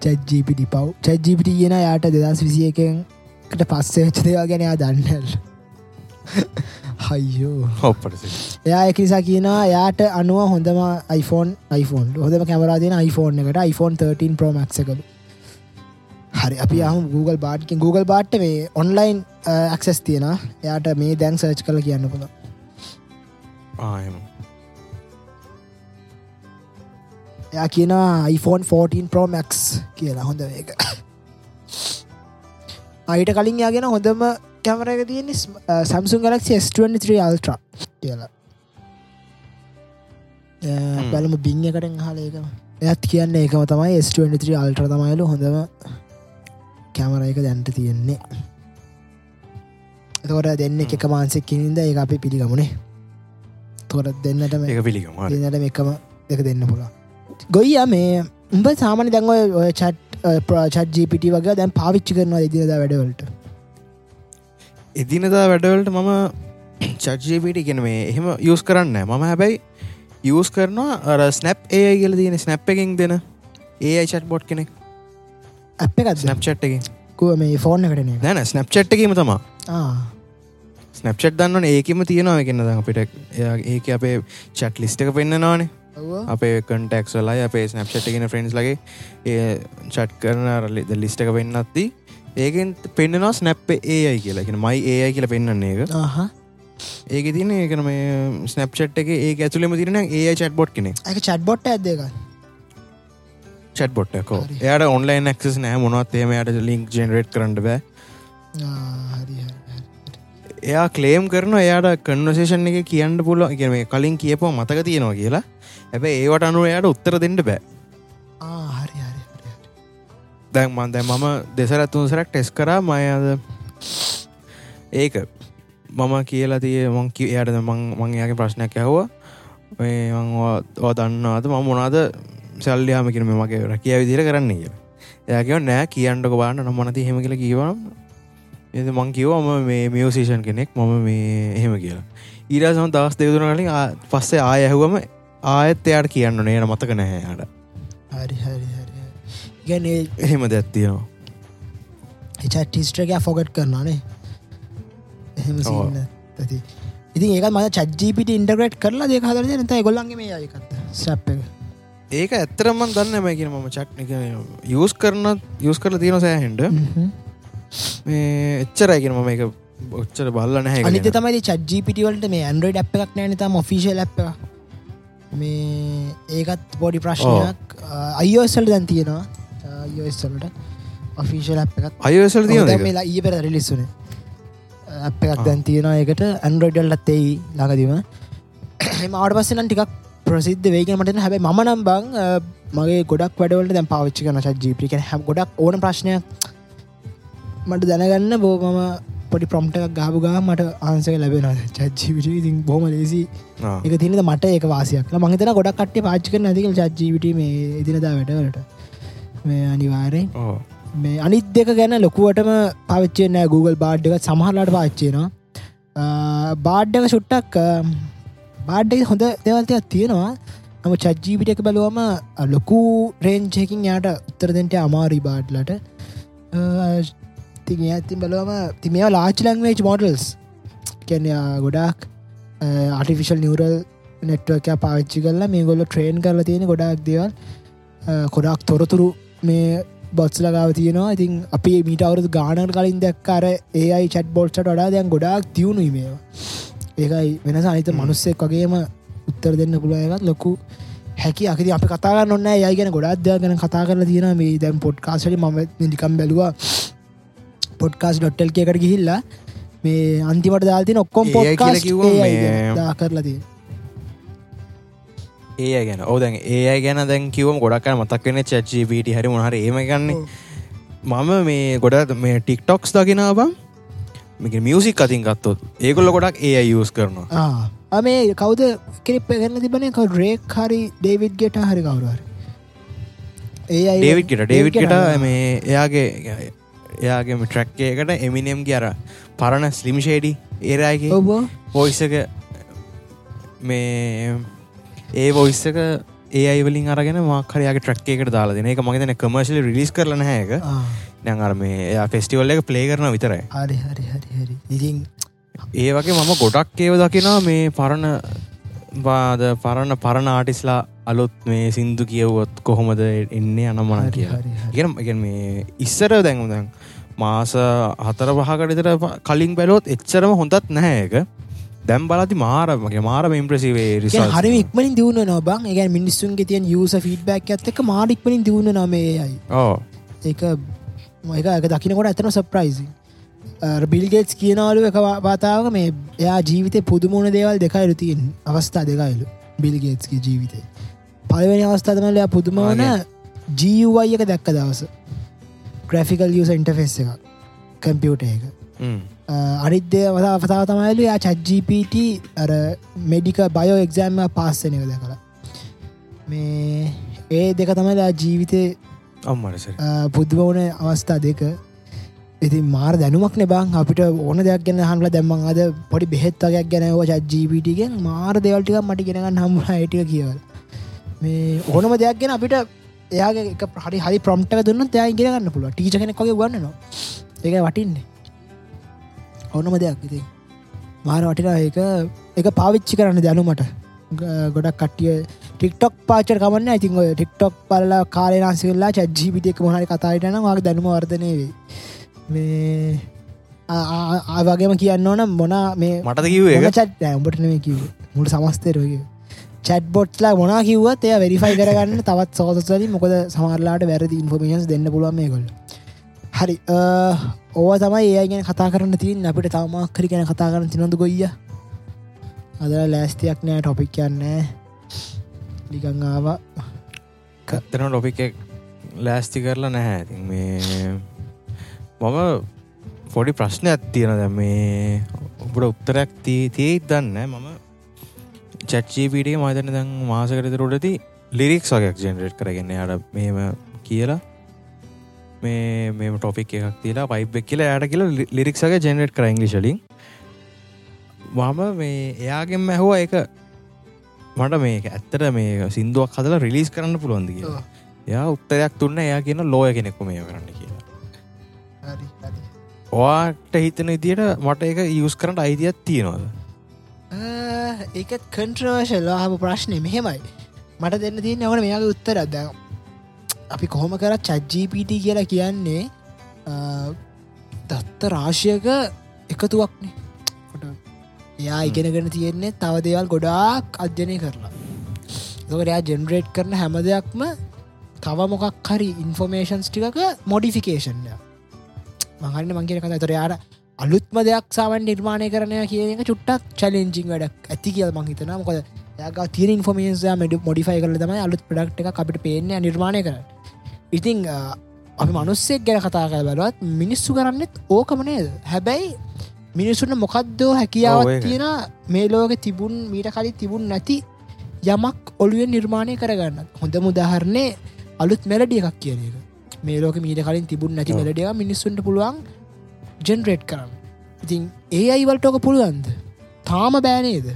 චජ්ජිපිටි පව්. චජ්ජිපිටි කියන යායට දෙදස් විසිය එකකට පස්සේ වෙච්ච දේවා ගැනයා දන්නල් හයියෝ හොප්පට එයා එක නිසා කියනවා යාට අනුව හොඳම iPhoneෆෝන් හොඳම කැමරාදින iPhoneෆෝන් එකට iPhone 13 ප්‍රෝමක්ස කළු හරි අපි අහම Google බාට්කින් Google බාට්ට මේ ඔන්ලයින් ඇක්සෙස් තියෙන එයාට මේ දැන් සර්ච් කල කියන්න පුළ ආයම එයා කියන iPhone 14 Pro Max කියලා හොඳ ඒක අයිට කලින් යාගෙන හොඳම කැමර එක තියෙන සම්සුන් ගලක්ෂ S23 අල්ට්‍ර කියලා. බලම බිං එකටෙන් හලේකම එයත් කියන්න ඒකම තමයි S23 අල්ට්‍ර තමයිලු හොඳම කැමර එක දැන්ට තියෙන්නේ. තොට දෙන්න එක මාන්සෙක් කිනින්ද ඒ අපි පිළිගමුණේ තොට දෙන්නටම එක පිළිගම දෙන්නට එකම දෙක දෙන්න පුලා ගොයිය මේ උඹ සාමන දැන්ව ඔය චට් ප්‍රචට් ජීපිට වගේ දැන් පාවිච්චි කරනවා ඉදිනද වැඩවලට. එදිනදා වැඩවලට මම චජ්ජපිට ගෙන මේ එහෙම යස් කරන්න මම හැබැයි යස් කරනවා අර ස්නැප් ඒ කියල තියෙන ස්නැප් එකින් දෙන ඒ චට් බොට් කෙනෙක් අප එකත් ස්නප් චට් එක. කුව මේ ෆෝර්න කටන නැන ස්නප් චට් එකීම තමා ස්නප්චට් දන්නවන ඒකම තියෙනවා එකන්න ද අපිට ඒක අපේ චට් ලිස්ට එක පෙන්න්නනවානේ අපේ කටෙක්ස් ලයි අපේ ස්නප්ෂට් ගෙන ෆ්‍රෙන්ස් ලගේ ඒ චට් කරන රලි ලිස්ට එක පෙන්න්නත්ති ඒකෙන් පෙන්න්නවා ස්නැප් ඒයි කියලා. එක මයි ඒයි කියලා පෙන්න්නේ එක ඒක තින ඒකන මේ ස්නප්චට් එක ඒ ඇතුලම තිරන ඒ චට් බොට් කෙනෙ එක චට්බොට් ඇදක චට් බොට්ටකෝ එයට ඔන්ලයින් ක්ස් නෑ මොනවත් ඒමයට ලින්ක් ජෙනරේට් කරන්න බෑ. එයා කලේම් කරන එයාට කන්නසේෂන් එක කියන්න පුල කියම කලින් කියපව මතක තියෙනවා කියලා. ඇැබ ඒවට අනුව එයාට උත්තර දෙන්න බෑ. දැන් මන් දැ මම දෙසරත්තුන් සරක් ටෙස් කරා. මයද ඒක මම කියලා තිය මං කිය එයට මං මංයාගේ ප්‍රශ්නයක් ඇහවා. ඕ දන්නවාද? මම මොනාද සල්ලයාම කිරම මගේ රැකිය විදිර කරන්නේ කිය එයාකව නෑ කියන්නක බාන්න නම්මනති හෙම කියලා කීවනම් එ මං කිවම මේ මියසේෂන් කෙනෙක් මම මේ එහෙම කියලා. ඊට සම දවස් දෙවතුන කලින් පස්සේ ආය ඇහුවම ආයත් එයාට කියන්න නේන මතක හරි ගැන එහෙම දැත්තියනවා එචට ටිස්ට්‍රක ෆොගට් කරනානේ එහෙම ඉතින් ඒක ම චජීපිට ඉන්ටග්‍රට් කරලා දෙක හදර නත ගොල්ලන්ගේ මේ යකත් සැප් එක ඒක ඇත්තරමන් දන්න මැකින මම චක්්නික යස් කරන යස් කරල තියෙන සෑහෙන්ට මේ එච්චරයිගෙන මම එක ඔච්චර බල්ල නැහැ අනිත තමයි චජීපිටිවලට මේ ඇන්ඩරෝයිඩ් අප් එකක් නෑන තම ෆිසිල් ලැප් මේ ඒකත් පොඩි ප්‍රශ්නයක් අයෝසල් දැන් තියෙනවා. අයෝස්සලට ඔෆිසිල් අප් එකත් අයෝසල් මේලා ඒ පෙර රිලිස්සුන අප එකක් දැන් තියෙනවා එකට ඇන්ඩරෝයිඩල්ලත් එයි ළඟදීම. මට පස්සෙන ටිකක් ප්‍රසිද්ධ වේගෙන මටන හැබයි ම නම් බං මගේ ගොඩක් වැඩවලට දැන් පාවිච්චි කන ජීපි හැම ගොඩක් ඕන ප්‍රශ්නයක් මට දැනගන්න බෝමම පොඩි ප්‍රම්ට ගාපුගා මට ආන්සක ලැබෙන චච්ජීවිට ඉතින් බොහම ලේසි එක තිනද මට ඒක වාසියක්. මහිතන ගොඩක් කට්ට පාච්චික නැතික චච්ජීවිට මේ ඉදිනදා වැඩවලට. මේ අනිවාරෙන් මේ අනිත් දෙක ගැන ලොකුවටම පවිච්චයන Google බාඩ්ඩක සමහරලාට පාච්චයනවා බාඩ්ඩක සුට්ටක් බාඩ්ඩක හොඳ දෙවල්තයක් තියෙනවා. නම චජ්ජීපිට එක බලුවම ලොකු රේන්ජයකින් යාට උත්තරදෙන්ට අමාරි බාඩ්ලට තින් ඇතින් බලවම තිමේ ලාච් ලංවේජ් මොඩල්ස් කැන ගොඩක් ආටිෆිශල් නිවරල් නෙට්වක පාච්චි කරලා මේ ගොල්ල ට්‍රේන් කරලා තියෙන ගොඩක් දේවල්. කොඩක් තොරතුරු මේ බොත්ස් ලගාව තියෙනවා. ඉතින් අපි මීට අවුරදු ගානල් කලින් දැක්කර ඒයි චට් බොල්ට වඩා දැන් ගොඩක් තියුණු මේවා. ඒකයි වෙනස අනිත මනුස්සෙක් වගේම උත්තර දෙන්න පුළුව එකත් ලොකු හැකි අකි අප කතාගන්න ඔන්න යයි ගැන ගොඩක්දය ගැන කතා කරලා තියෙන මේ දැම් පොඩ්කාසට ම නිකම් බැලවා. පොඩ්කාස් ඩොට්ටල් එකට ගිහිල්ලා මේ අන්තිමට දාතින ඔක්කොම් පොඩ්කාස් දා කරලා තියෙන ඒ ගැන. ඕදැන් ඒ ගැන දැන් කිවම ගොඩක් මතක්වෙන චච්ජීපීට හරි මොහර ඒම ගන්න. මම මේ ගොඩ මේ ටික්ටොක්ස් දකිනාබම් මේක මියසික් අතින් ගත්තොත් ඒගොල්ල ගොඩක් ඒ යස් කරනවා. අමේ කවද කෙරිප ගන්න තිබන රේක් හරි ඩේවිඩ් ගෙට හරි කවරුවර ඒ ඩේවිඩ්ට ඩේවිඩ්ට මේ එයාගේ එයාගේම ට්‍රැක්කයකට එමිනෙම්ගේ අර පරණ ස්ලිමිෂේඩි ඒරයගේ ඔබ? පොයිසක මේ ඒ පොයිස්සක ඒ අයිවලින් අරගෙන මාකරයාගේ ට්‍රක්කේකට දාලා දෙන එක මගතන කමර්ශලි රිලිස් කරන හැක නැන් අර මේ එයා ෆෙස්ටිවල් එක ප්ලේ කරන විතරයි. හරි හරි හරි හරි. ඉතින් ඒ වගේ මම ගොඩක් ඒව දකිනා මේ පරණ බාද පරණ පරණ ආටිස්ලා අලුත් මේ සින්දු කියවුවොත් කොහොමද එන්නේ අනමන කියලා. ඉගෙන ඉගෙන මේ ඉස්සර දැන්ම දැන් මාස හතර පහකටතර කලින් බැලොත් එච්චරම හොඳත් නැහැක දැම් බලති මාරමගේ මාරම ඉම්ප්‍රසිවේ රිස හරි ඉක්මනින් දියුණ නොබං එක මිනිස්සුන්ගේ තියන් යස ෆීඩ්බැක් ඇත්තක මාඩික්මනින් දියුණ නමේයයි ඕ ඒක එක එක දකිනකොට ඇතන සප්‍රයිසින් බිල්ගෙට්ස් කියනවලු එක පාතාවක මේ එයා ජීවිත පුදුමුණ දේවල් දෙකයිරු තියෙන් අවස්ථා දෙකයිලු බිල්ගේට්ස්ගේ ජීවිතය පලවෙනි අවස්ථාතමලයා පුදුමවන ජීවයි එක දැක්ක දවස. ග්‍රෆිකල් යස ඉන්ටෆෙස් එක. කම්පියුට එක. අනිද්‍ය වතා පතාව තමයිලු යා චජ්ජීපට අර මෙඩික බයෝ එක්සෑම්ම පාස්සනක දැකලා. මේ ඒ දෙක තමයිලා ජීවිතය අම්මරස පුද්දුවන අවස්ථා දෙක. ඉති මාර දැනුමක් නෙබං අපිට ඕන දෙයක් ගැන හම්ල දැම්මන් අද පොඩි බෙහෙත්තගයක් ගැනව චජීපිටිගෙන් මාර දෙවල්ටික මටි ගෙනගන්න හම්ම හිටිය කියවල. මේ ඕනම දෙයක් ගැන අපිට එයාගේ එක හරි හරි ප්‍රම්ටක දුන්න තයා ගෙනගන්න පුළුව ටීච කෙනෙක්ගේ ගන්නනවා ඒක වටින්නේ. ඕනම දෙයක් ඉති මාර වටිනා ඒක එක පාවිච්චි කරන්න දැනුමට. ගොඩක් කටිය ටික්ටොක් පාචර කමන්න ඇතින් ඔය ටික්ටොක් පල්ල කාලනාසිවෙල්ලා චජ්ජීපිටියක මොහරි කතායිටන වගේ දැනුම වර්ධනය වේ මේ ආවගේම කියන්න ඕන මොනා මේ මටද කිව චට් උඹට නෙම කිව මුට සමස්තයරගේ චට් බොට්ලා මොනා කිවත් එය වෙරිෆයි කරගන්න තවත් සෝතසලින් මොකද සමරලාට වැරදි ඉන්ෆර්මේශන්ස් දෙන්න පුළුවන් මේ කොල්ල හරි ඕව තමයි ඒ ගැන කතා කරන්න තින් අපිට තවමක්කරි ගැන කතා කරන්න තිනොඳ ගොයිය අද ලෑස්තියක් නෑ ටොපික් කියන්නේ ලිකං ආවා. කත්තන ටොපික් ලෑස්ති කරලා නැහැ. ඇති මේ මම පොඩි ප්‍රශ්න ඇත්තියෙන දැ මේ ඔබට උත්තරයක් තිී තියත් දන්න මම චච්චීපීටිය මතන දැන් මාසකරතරුටති ලිරික් වගයක් ජෙනරේට් කරගන්න අට මේම කියලා. මේ මෙම ටොපික් එකක් තිලා පයිබ්ෙක් කියලා යට කියල ලිරික්සගේ ජෙනරේට් කර ඉංගලිශලින් මම මේ එයාගෙන් ඇහුව එක මට මේක ඇත්තට මේ සිින්දුවක් හදලා රිලිස් කරන්න පුළුවන්ද කියලා. යා උත්තරයක් තුන්න එයා කියන ලෝය කෙනෙක්කු මේ කරන්න කියලා. ඔයාට හිතන ඉදිට මට එක යස් කරට අයිතියක් තියෙනවාද? ඒකත් කන්ට්‍රවර්ශල් හම ප්‍රශ්නය මෙහෙමයි. මට දෙන්න තිය නවන මෙයාගේ උත්තර අද අපි කොහොම කර චජ්ජීපීට කියලා කියන්නේ දත්ත රාශයක එකතුවක්නේ එයා ඉගෙනගෙන තියෙන්නේ තව දේවල් ගොඩාක් අධ්‍යනය කරලා. දකරයා ජෙනරේට් කරන හැම දෙයක්ම තව මොකක් හරි ඉන්ෆෝමේෂන්ස් ටිකක මොඩිෆිකේෂන්ය මහන්න මංගෙන කත තොර යාට අලුත්ම දෙයක් සාවන් නිර්මාණය කරනය කියන චුට්ටක් චලෙන්ජිං වැඩක් ඇති කියල මහිතන මොකද යක තිර ඉන්ෆෝමේන්සයා මඩ මොඩිෆයි කරල තමයි අලුත් ප්‍රඩක්් එක අපිට පේන්නේ නිර්මාණය කර ඉතිං අපි මනුස්සෙක් ගැන කතා කර බලවත් මිනිස්සු කරන්නෙත් ඕකමනේද හැබැයි මිනිසුන්න මොකක්දෝ හැකියාව තියෙන මේ ලෝක තිබුන් මීට කලි තිබුන් නැති යමක් ඔළුවෙන් නිර්මාණය කරගන්න. හොඳ මුදාහරණය අලුත් මෙලඩිය එකක් කියන එක. මේ ලෝක මීට කලින් තිබුන් නැති මෙලඩිය මිනිස්සුන්ට පුළුවන් ජෙනරේට් කරන්න. ඉතින් ඒ අයිවල්ටෝක පුළුවන්ද? තාම බෑනේද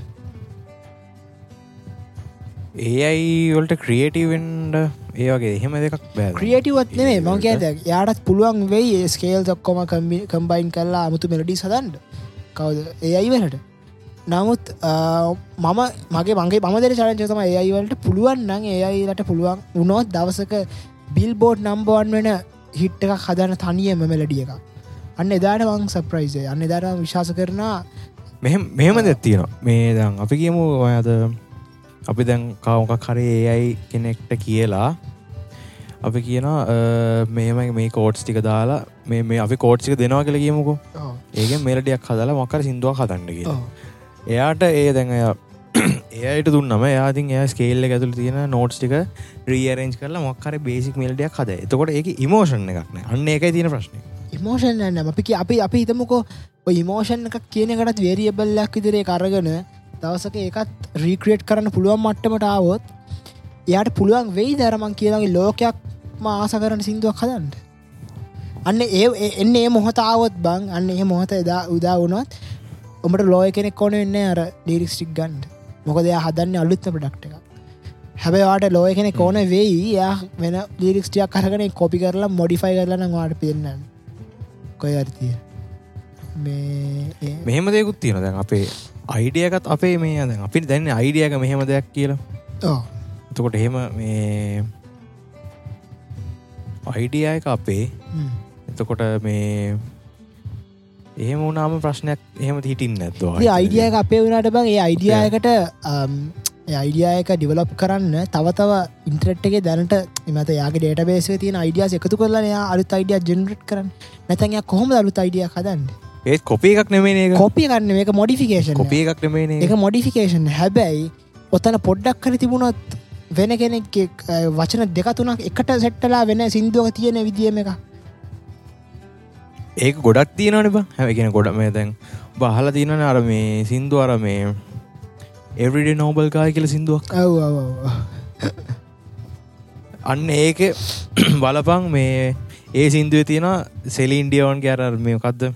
ඒ අයිවලට ක්‍රියටීවෙන්ඩ ඒවගේ එහෙම දෙකක් බෑ. ක්‍රියටවත් නෙේ මං කියද යාටත් පුළුවන් වෙයි ස්කේල් දක්කොම කම්බයින් කරලා අමුතු මෙලඩි සදන්ඩ කවද? ඒ අයිවලට නමුත් මම මගේ මගේ මදර චරචතම ඒ අයිවලට පුළුවන් නං ඒ අයිලට පුළුවන් උනොත් දවසක බිල් බෝඩ් නම්බවන් වෙන හිට්ට එකක් හදන තනියම මෙලඩිය එක අන්න එදාට වං සප්‍රයිසය අන්න එදාට විශවාස කරනා මෙහෙම දෙත්තියෙන මේ දං අපි කියමු ඔයද අපි දැන් කවුකක් හරේ ඒයි කෙනෙක්ට කියලා. අපි කියන මේම මේ කෝට්ස් ටික දාලා මේ මේ අපි කෝට්සික දෙනවා කියල කියමුකු. ඒක මෙලටයක් හදලා මොකර සිින්දුවක් හතන්න කිය එයාට ඒ දැන් එයට දුන්නම යාතින් එය ස්කේල්ල ඇතුළ තියෙන නෝට්ස් ටික රීරෙන්ජ් කරලා මොක්කර බේසික් මෙල්ඩයක් හද එතකොට ඒක ඉමෝෂණ එකක්න අන්න එකයි තියෙන ප්‍රශ්නය ඉමෝෂන් න්න අපි අපි අපි හිතමකෝ ඉමෝෂන් එකක් කියනකටත් වේරියබල්ලක් විදිරේ කරගෙන දවසක ඒකත් රීක්‍රේට් කරන්න පුළුවන් මට්ටමට ආවොත් එයාට පුළුවන් වෙයි දරමන් කියලගේ ලෝකයක් ආස කරන සිින්දුවක් හදන්ට අන්න ඒ එන්න ඒ මොහතාවත් බං අන්න ඒ මොහත එදා උදා වුණොත් ඔමට ලෝය කෙනෙක් ඕන වෙන්න අර ඩිරික්ස්ටික් ගන්ඩ මොකද එයා හදන්න අලුත්ම ප්‍රඩක්් එක හැබවාට ලෝය කෙනෙ ඕන වෙයි යා වෙන ලිරික්ස්ටියක් කරගෙන කොපි කරලා මොඩිෆයි කරලන වාට පෙන්න්න කොය අර්තිය මෙහෙම දෙකුත් තියෙන දැන් අපේ අයිඩියකත් අපේ මේ අද අපිට දැන්න අයිඩියක මෙහෙම දෙයක් කියලා. එතකොට එහෙම මේ අයිඩියයක අපේ එතකොට මේ එහෙම වුනාම ප්‍රශ්නයක් එහෙම හිටින් නැත්වා අයිඩියක අපේ වුණට බං ඒ අයිඩියයකට අයිඩියයක ඩිවලොප් කරන්න තවතව ඉන්ට්‍රට්ගේ දැනට එමත යාගේ ඩේට බේස තියන අයිඩියස් එකතු කරලන අලුත් අයිඩිය ජෙනරට් කරන්න. නැතැන් කොහොම අලුත් අයිඩිය හදන්න? ඒත් කොපි එකක් නෙමේ කොපිය ගන්න මේක මොඩිෆිකේෂන් කොපිය එකක්. නෙමේ එක මොඩිෆිකේෂන් හැබැයි ඔතන පොඩ්ඩක් කර තිබුණොත් වෙන කෙනෙක් වචන දෙකතුනක් එකට සෙට්ටලා වෙන සිින්දුවක තියෙන විදිියම එක ඒක ගොඩක් තියනට බ. හැගෙන ගොඩ මේ දැන් බහල තියනන අර මේ සින්දු අර මේ එවරිඩ නෝබල් කාය කියල සිින්දුවක්. අන්න ඒක බලපං මේ ඒ සිින්දුව තියෙන සෙලින්ඩියවන් කෑරර් මේ කක්ද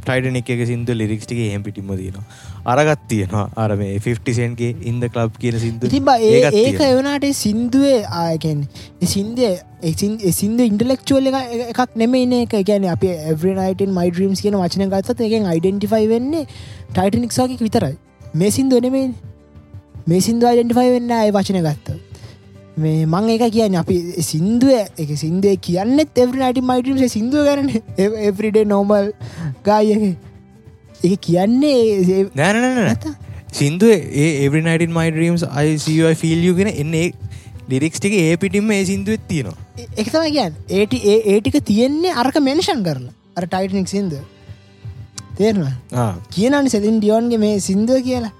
ටයිටනික් එක සිින්දු ලිරික්ස්ටික එහම පිටිම තියෙනවා අරගත් තියෙනවා. අර මේ 50සන්ගේ ඉන්ද කලබ් කියන සිින්දු තිබ ඒක එවනාට සින්දුවේ ආයකැන් සින්දය සින්ද ඉන්ටලෙක්චුවල් එකක් නෙමන එක ගැන අප එවරනයිටන් මයි ්‍රීම්ස් කියන වචන ගත්තත් එකෙන් අයිඩෙන්ටිෆයි වෙන්නේ ටයිටනික්සාකික් විතරයි. මේ සින්දුව නෙමේ මේ සිින්දු අයිඩෙන්ටිෆයි වෙන්න අය වචන ගත්ත මේ මං ඒක කියන්න අපි සින්දුව එක සින්දේ කියන්නෙත් එවරනයිට මයිටම් සිින්දුව කරන එවරිඩේ නෝමල් ගායක ඒ කියන්නේ නැනනත සින්දුව ඒ එවරිනයිටන් මයි ්‍රීම්ස් අයිසියි ෆිල්ියු ගෙන එන්නේ ලිරික්ස්ටික ඒ පිටිම ඒ සිින්දුවත් තියෙනවා. එකතම කියන් ඒට ඒ ඒටික තියෙන්නේ අරක මෙන්ෂන් කරලා. අර ටයිටනික් සිින්ද තේරවා කියනනි සෙලින් ඩියෝන්ගේ මේ සිින්දුව කියලා.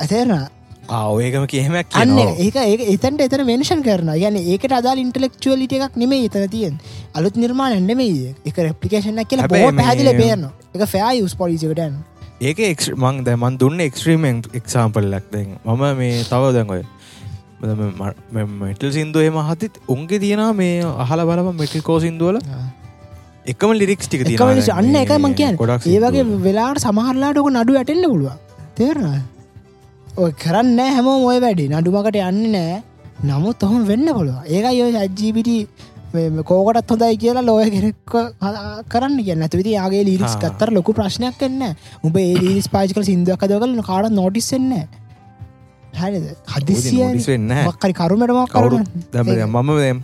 ඇතේරවා ආවඒකම කියහමක් අන්න ඒක ඒ එතන්ට එතන මෙන්ෂන් කරන ගැන ඒකට අදා ඉන්ටලෙක්චුවලිට එකක් නෙමේ එතන තියෙන් අලුත් නිර්මාණ එන්නෙමේ එක රප්ලිකේෂන කියලා පැදිල බේරන එක ෆෑ යුස් පොලිසිකටන් ඒක එක් මං දැමන් දුන්න එක්ස්ත්‍රීමෙන් එක්සාම්පල් ලක්ද මම මේ තව දැන්ගොය මෙටල් සිින්දුව එම හතිත් උන්ගේ තියෙන මේ අහල බලම මෙටල් කෝ සිින්දුවල එකම ලිරික්ස් ටික අන්න එක මං කියන් ගොඩක් ඒ වගේ වෙලාට සමහරලාටක නඩු ඇටෙල්ල පුළුව තේරවා ඔය කරන්න හැමෝම ඔය වැඩි. නඩුමකට යන්න නෑ නමුත් ඔහොම වෙන්න පුළුව ඒක යෝ ඇජීපිට කෝකටත් හොඳයි කියලා ලෝය කෙනෙක් කරන්න කියන්න. ඇතුවිති යාගේ ලිරිස් කත්තර ලොකු ප්‍රශ්නයක් කන්න උඹ ඒ ලිස් පාචිකල සිින්දුවක් කදවල කාඩ නොටිස්සෙන්න හරිද? හදිසිය වෙන්න මක්කරි කරුමටම කවුරු මම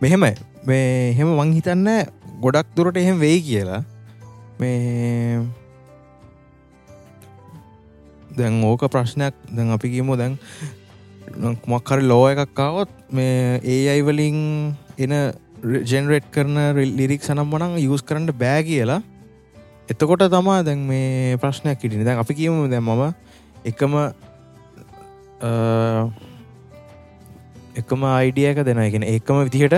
මෙහෙම මේ හෙම මං හිතන්න ගොඩක් දුරට එහෙම වෙයි කියලා. මේ දැන් ඕක ප්‍රශ්නයක්. දැන් අපි කියමු දැන් මක්හරි ලෝ එකක්කාවොත් මේ ඒ අයිවලින් එන ජෙනරේට් කරන ලිරික් සනම් වනං යස් කරන්න බෑ කියලා. එතකොට තමා දැන් මේ ප්‍රශ්නයක් ඉටින දැන් අපි කියමු දැන් මම එකම එකම අයිඩියක දෙන එකෙන එකම විදිහට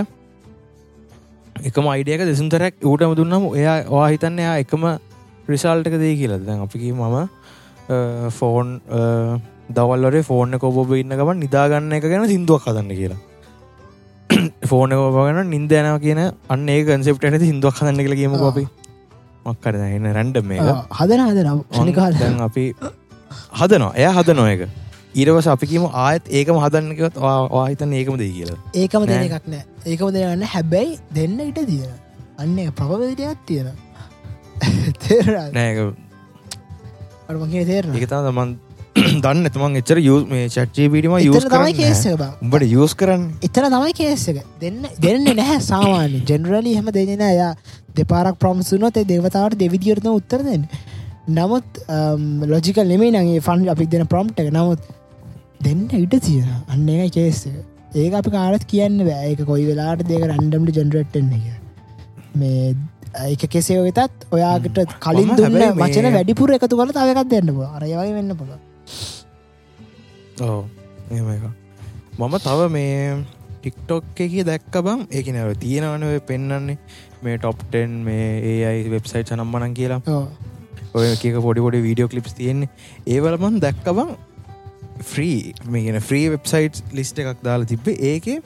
එකම අයිඩියක දෙසුන්තරක් ඌටම දුන්නම එයා වා හිතන්න එයා එකම රිසල්ටක දේ කියලා. දැන් අපිකි මම ෆෝන් දවල්ලට ෆෝර්න කොබ ඉන්න ගමන් නිදාගන්න එක ගැන සිින්දුවක් හදන්න කියලා. ෆෝන කෝපගෙන නින්ද යනව කියන අන්න ඒ කන්සෙප්ට ඇති හිදුවක් හදන්න කියලා කියම අපි. මක්කර එන්න රැන්ඩ මේ හදන හදන. දැන් අපි හදනවා. එය හදනො එක ඊරවස අපිකීම ආයත් ඒකම හදන්නකවත් ආහිතන් ඒකම දෙ කියලා. ඒකම දෙන එකක් නෑ. ඒකම දෙන්න හැබැයි දෙන්න ඉට තියෙන අන්න ප්‍රභවදයක් තියෙන නෑ අරමගේ තේරන එක තමන් දන්න එතුමන් එච්චර යස් මේ චට්ජී පිටිම යස් තමයි කේස උඹට යස් කරන්න. එතන තමයි කේසක දෙන්න දෙන්න නැහැ සාමාන්‍ය. ජෙනරලි හම දෙන්න යා දෙපාරක් ප්‍රම්සුනොත් දෙවතාවට දෙවිදිරන උත්තර දෙන්න. නමුත් ලොජිකල් නෙමේ නගේ ෆන් අපි දෙන ප්‍රම්ට් එක. නමුත් දෙන්න ඉට තියෙන අන්න එක. කේස ඒක අපි කාරත් කියන්න බෑ. එක කොයි වෙලාට දෙක රන්ඩම්ට ජෙනරට්න්න එක මේ එක කෙසේ වෙතත් ඔයාගට කලින් දුන්න මචන වැඩිපුර එකතු කල තවකක් දෙන්න පුල අරයවගේ වෙන්න පුළ ඕ එක මම තව මේ ටික්ටොක් එක දැක්ක බම් ඒක නැව තියෙනවනව පෙන්න්නන්නේ මේ ටොප්ටෙන් මේ ඒයි වෙබ්සයිට් සනම්මනන් කියලා. ඔය කියක පොඩි පොඩි වීඩියෝ කලිප්ස් තියෙන්නේ. ඒවලමන් දැක්කබං ෆ්‍රී මේගෙන ෆ්‍රී වෙබ්සයිට් ලිස්ට එකක් දාලා තිබ්බේ. ඒකේ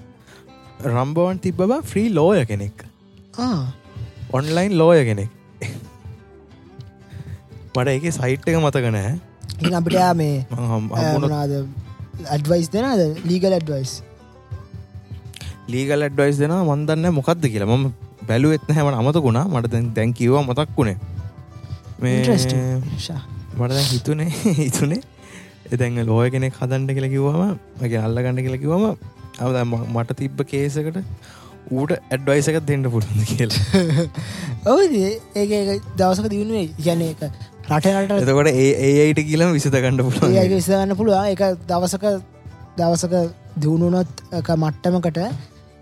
රම්බවන් තිබ්බ ෆ්‍රී ලෝය කෙනෙක් ඔන්ලයින් ලෝය කෙනෙක්. මට ඒක සයිට් එක මතක නෑ ඉතින් අපිට මේ මොනාද ඇඩවයිස් දෙනද ලීගල් ඇඩවයිස් ලීගල් ඇඩ්වයිස් දෙෙන මන්දන්න මොකක්ද කියලා. ම බැලුවෙත්න හැමට අමතකුණා මට දැන් දැන් කිවවා මතක් වුණේ. මේ. මට හිතුනේ හිතුනේ. එතැන් ලෝය කෙනෙක් හදන්ට කියලා කිව්වම මගේ අල්ල ගන්න කියලා කිවම අ මට තිබ්බ කේසකට ඌට ඇඩ්වයිසක දෙන්න පුළන්ද කියලා? ඔව ඒ දවසක දියුණුවේ ගැන එක රටනට එතකොට ඒයිට කියලම විසිත ගණඩ ඒ පුළන් විසගන්න පුළුවන්. එක දවසක දවසක දියුණුනොත් මට්ටමකට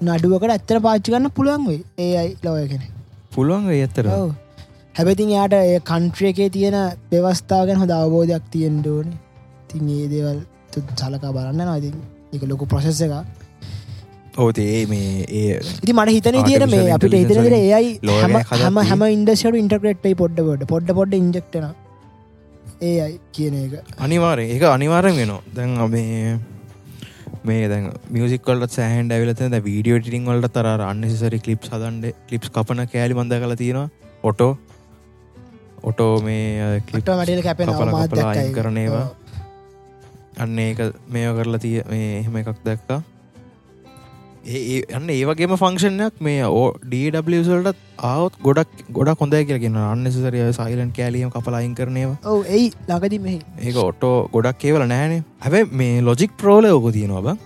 නඩුවකට ඇත්තර පාච්චි ගන්න පුළුවන් වේ ඒ අයි ලෝය කෙනෙ පුළුවන් ඇත්තර ඔව්. හැබැතින් යාට ඒ කන්ට්‍රිය එකේ තියෙන බෙවස්ථාවගෙන හොඳ අවබෝධයක් තියෙන් ඩෝන තින් ඒ දේවල් සලකා බලන්න නති එක ලොකු ප්‍රසෙස්ස එක ඕතේ මේ ඒ ඉති මට හිතන තියට මේ අපිට වලින් ඒයි හැම හැම ඉන්ඩස්ට ඉන්ටක්‍රේට්යි පොඩ්ඩ පොඩ පොඩ්ඩ පොඩ්ඩ ඉන්ජෙක්ටන ඒ අයි කියන එක. අනිවාරය ඒක අනිවාරෙන් වෙනවා. දැන් මේ මේ දැන් මියසිකල්ට සෑහන්ඩ ඇවිලත ද වීඩියෝ ටිං වලට තර අන්නසිසරි කලිප් සදන්ඩ කලිප්ස් කපන කෑලි මඳ කල තියෙනවා. ඔටෝ ඔටෝ මේ කලිප් ට මටල කැපෙන කපල කපලා අයින් මාදැක්කයි කරන ඒවා. අන්න ඒක මේය කරලා තිය මේ එහෙම එකක් දැක්කා ඒ ඒ- අන්න ඒවගේම ෆංක්ෂණයක් මේ ඕ ඩවල්ට ආවත් ගොඩක් ගොඩක් හොඳයි කියලගෙන අන්නසිසරය සයිලන් කෑලියම කපලා අයින් කරනවා ඔව එයි ලඟදී මෙහි. ඒක ඔටෝ ගොඩක් ඒවල නෑනේ හැබැ මේ ලොජික් ප්‍රෝල ඕක තියෙනවා බ.